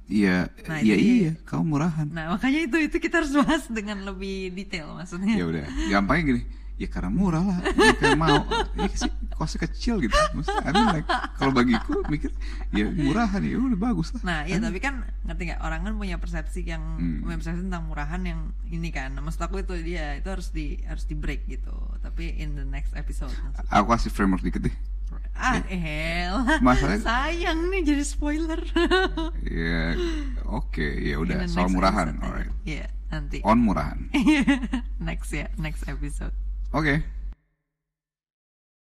iya Nah, iya itu iya kamu murahan Nah makanya itu itu kita harus bahas dengan lebih detail maksudnya. ya udah gampangnya gini ya karena murah lah mereka mau ya sih kosnya kecil gitu Maksudnya, I mean like, kalau bagiku mikir ya murahan ya udah bagus lah Nah, ya Kan? tapi kan ngerti nggak orang kan punya persepsi yang Hmm. punya persepsi tentang murahan yang ini kan. Nah, maksud aku itu dia itu harus di harus di break gitu. Tapi in the next episode. maksud- aku kasih framework dikit deh Ah, ehel. Masalahnya- Sayang nih jadi spoiler. ya oke ya In udah soal murahan alright Iya, nanti. on murahan next ya, next episode. Oke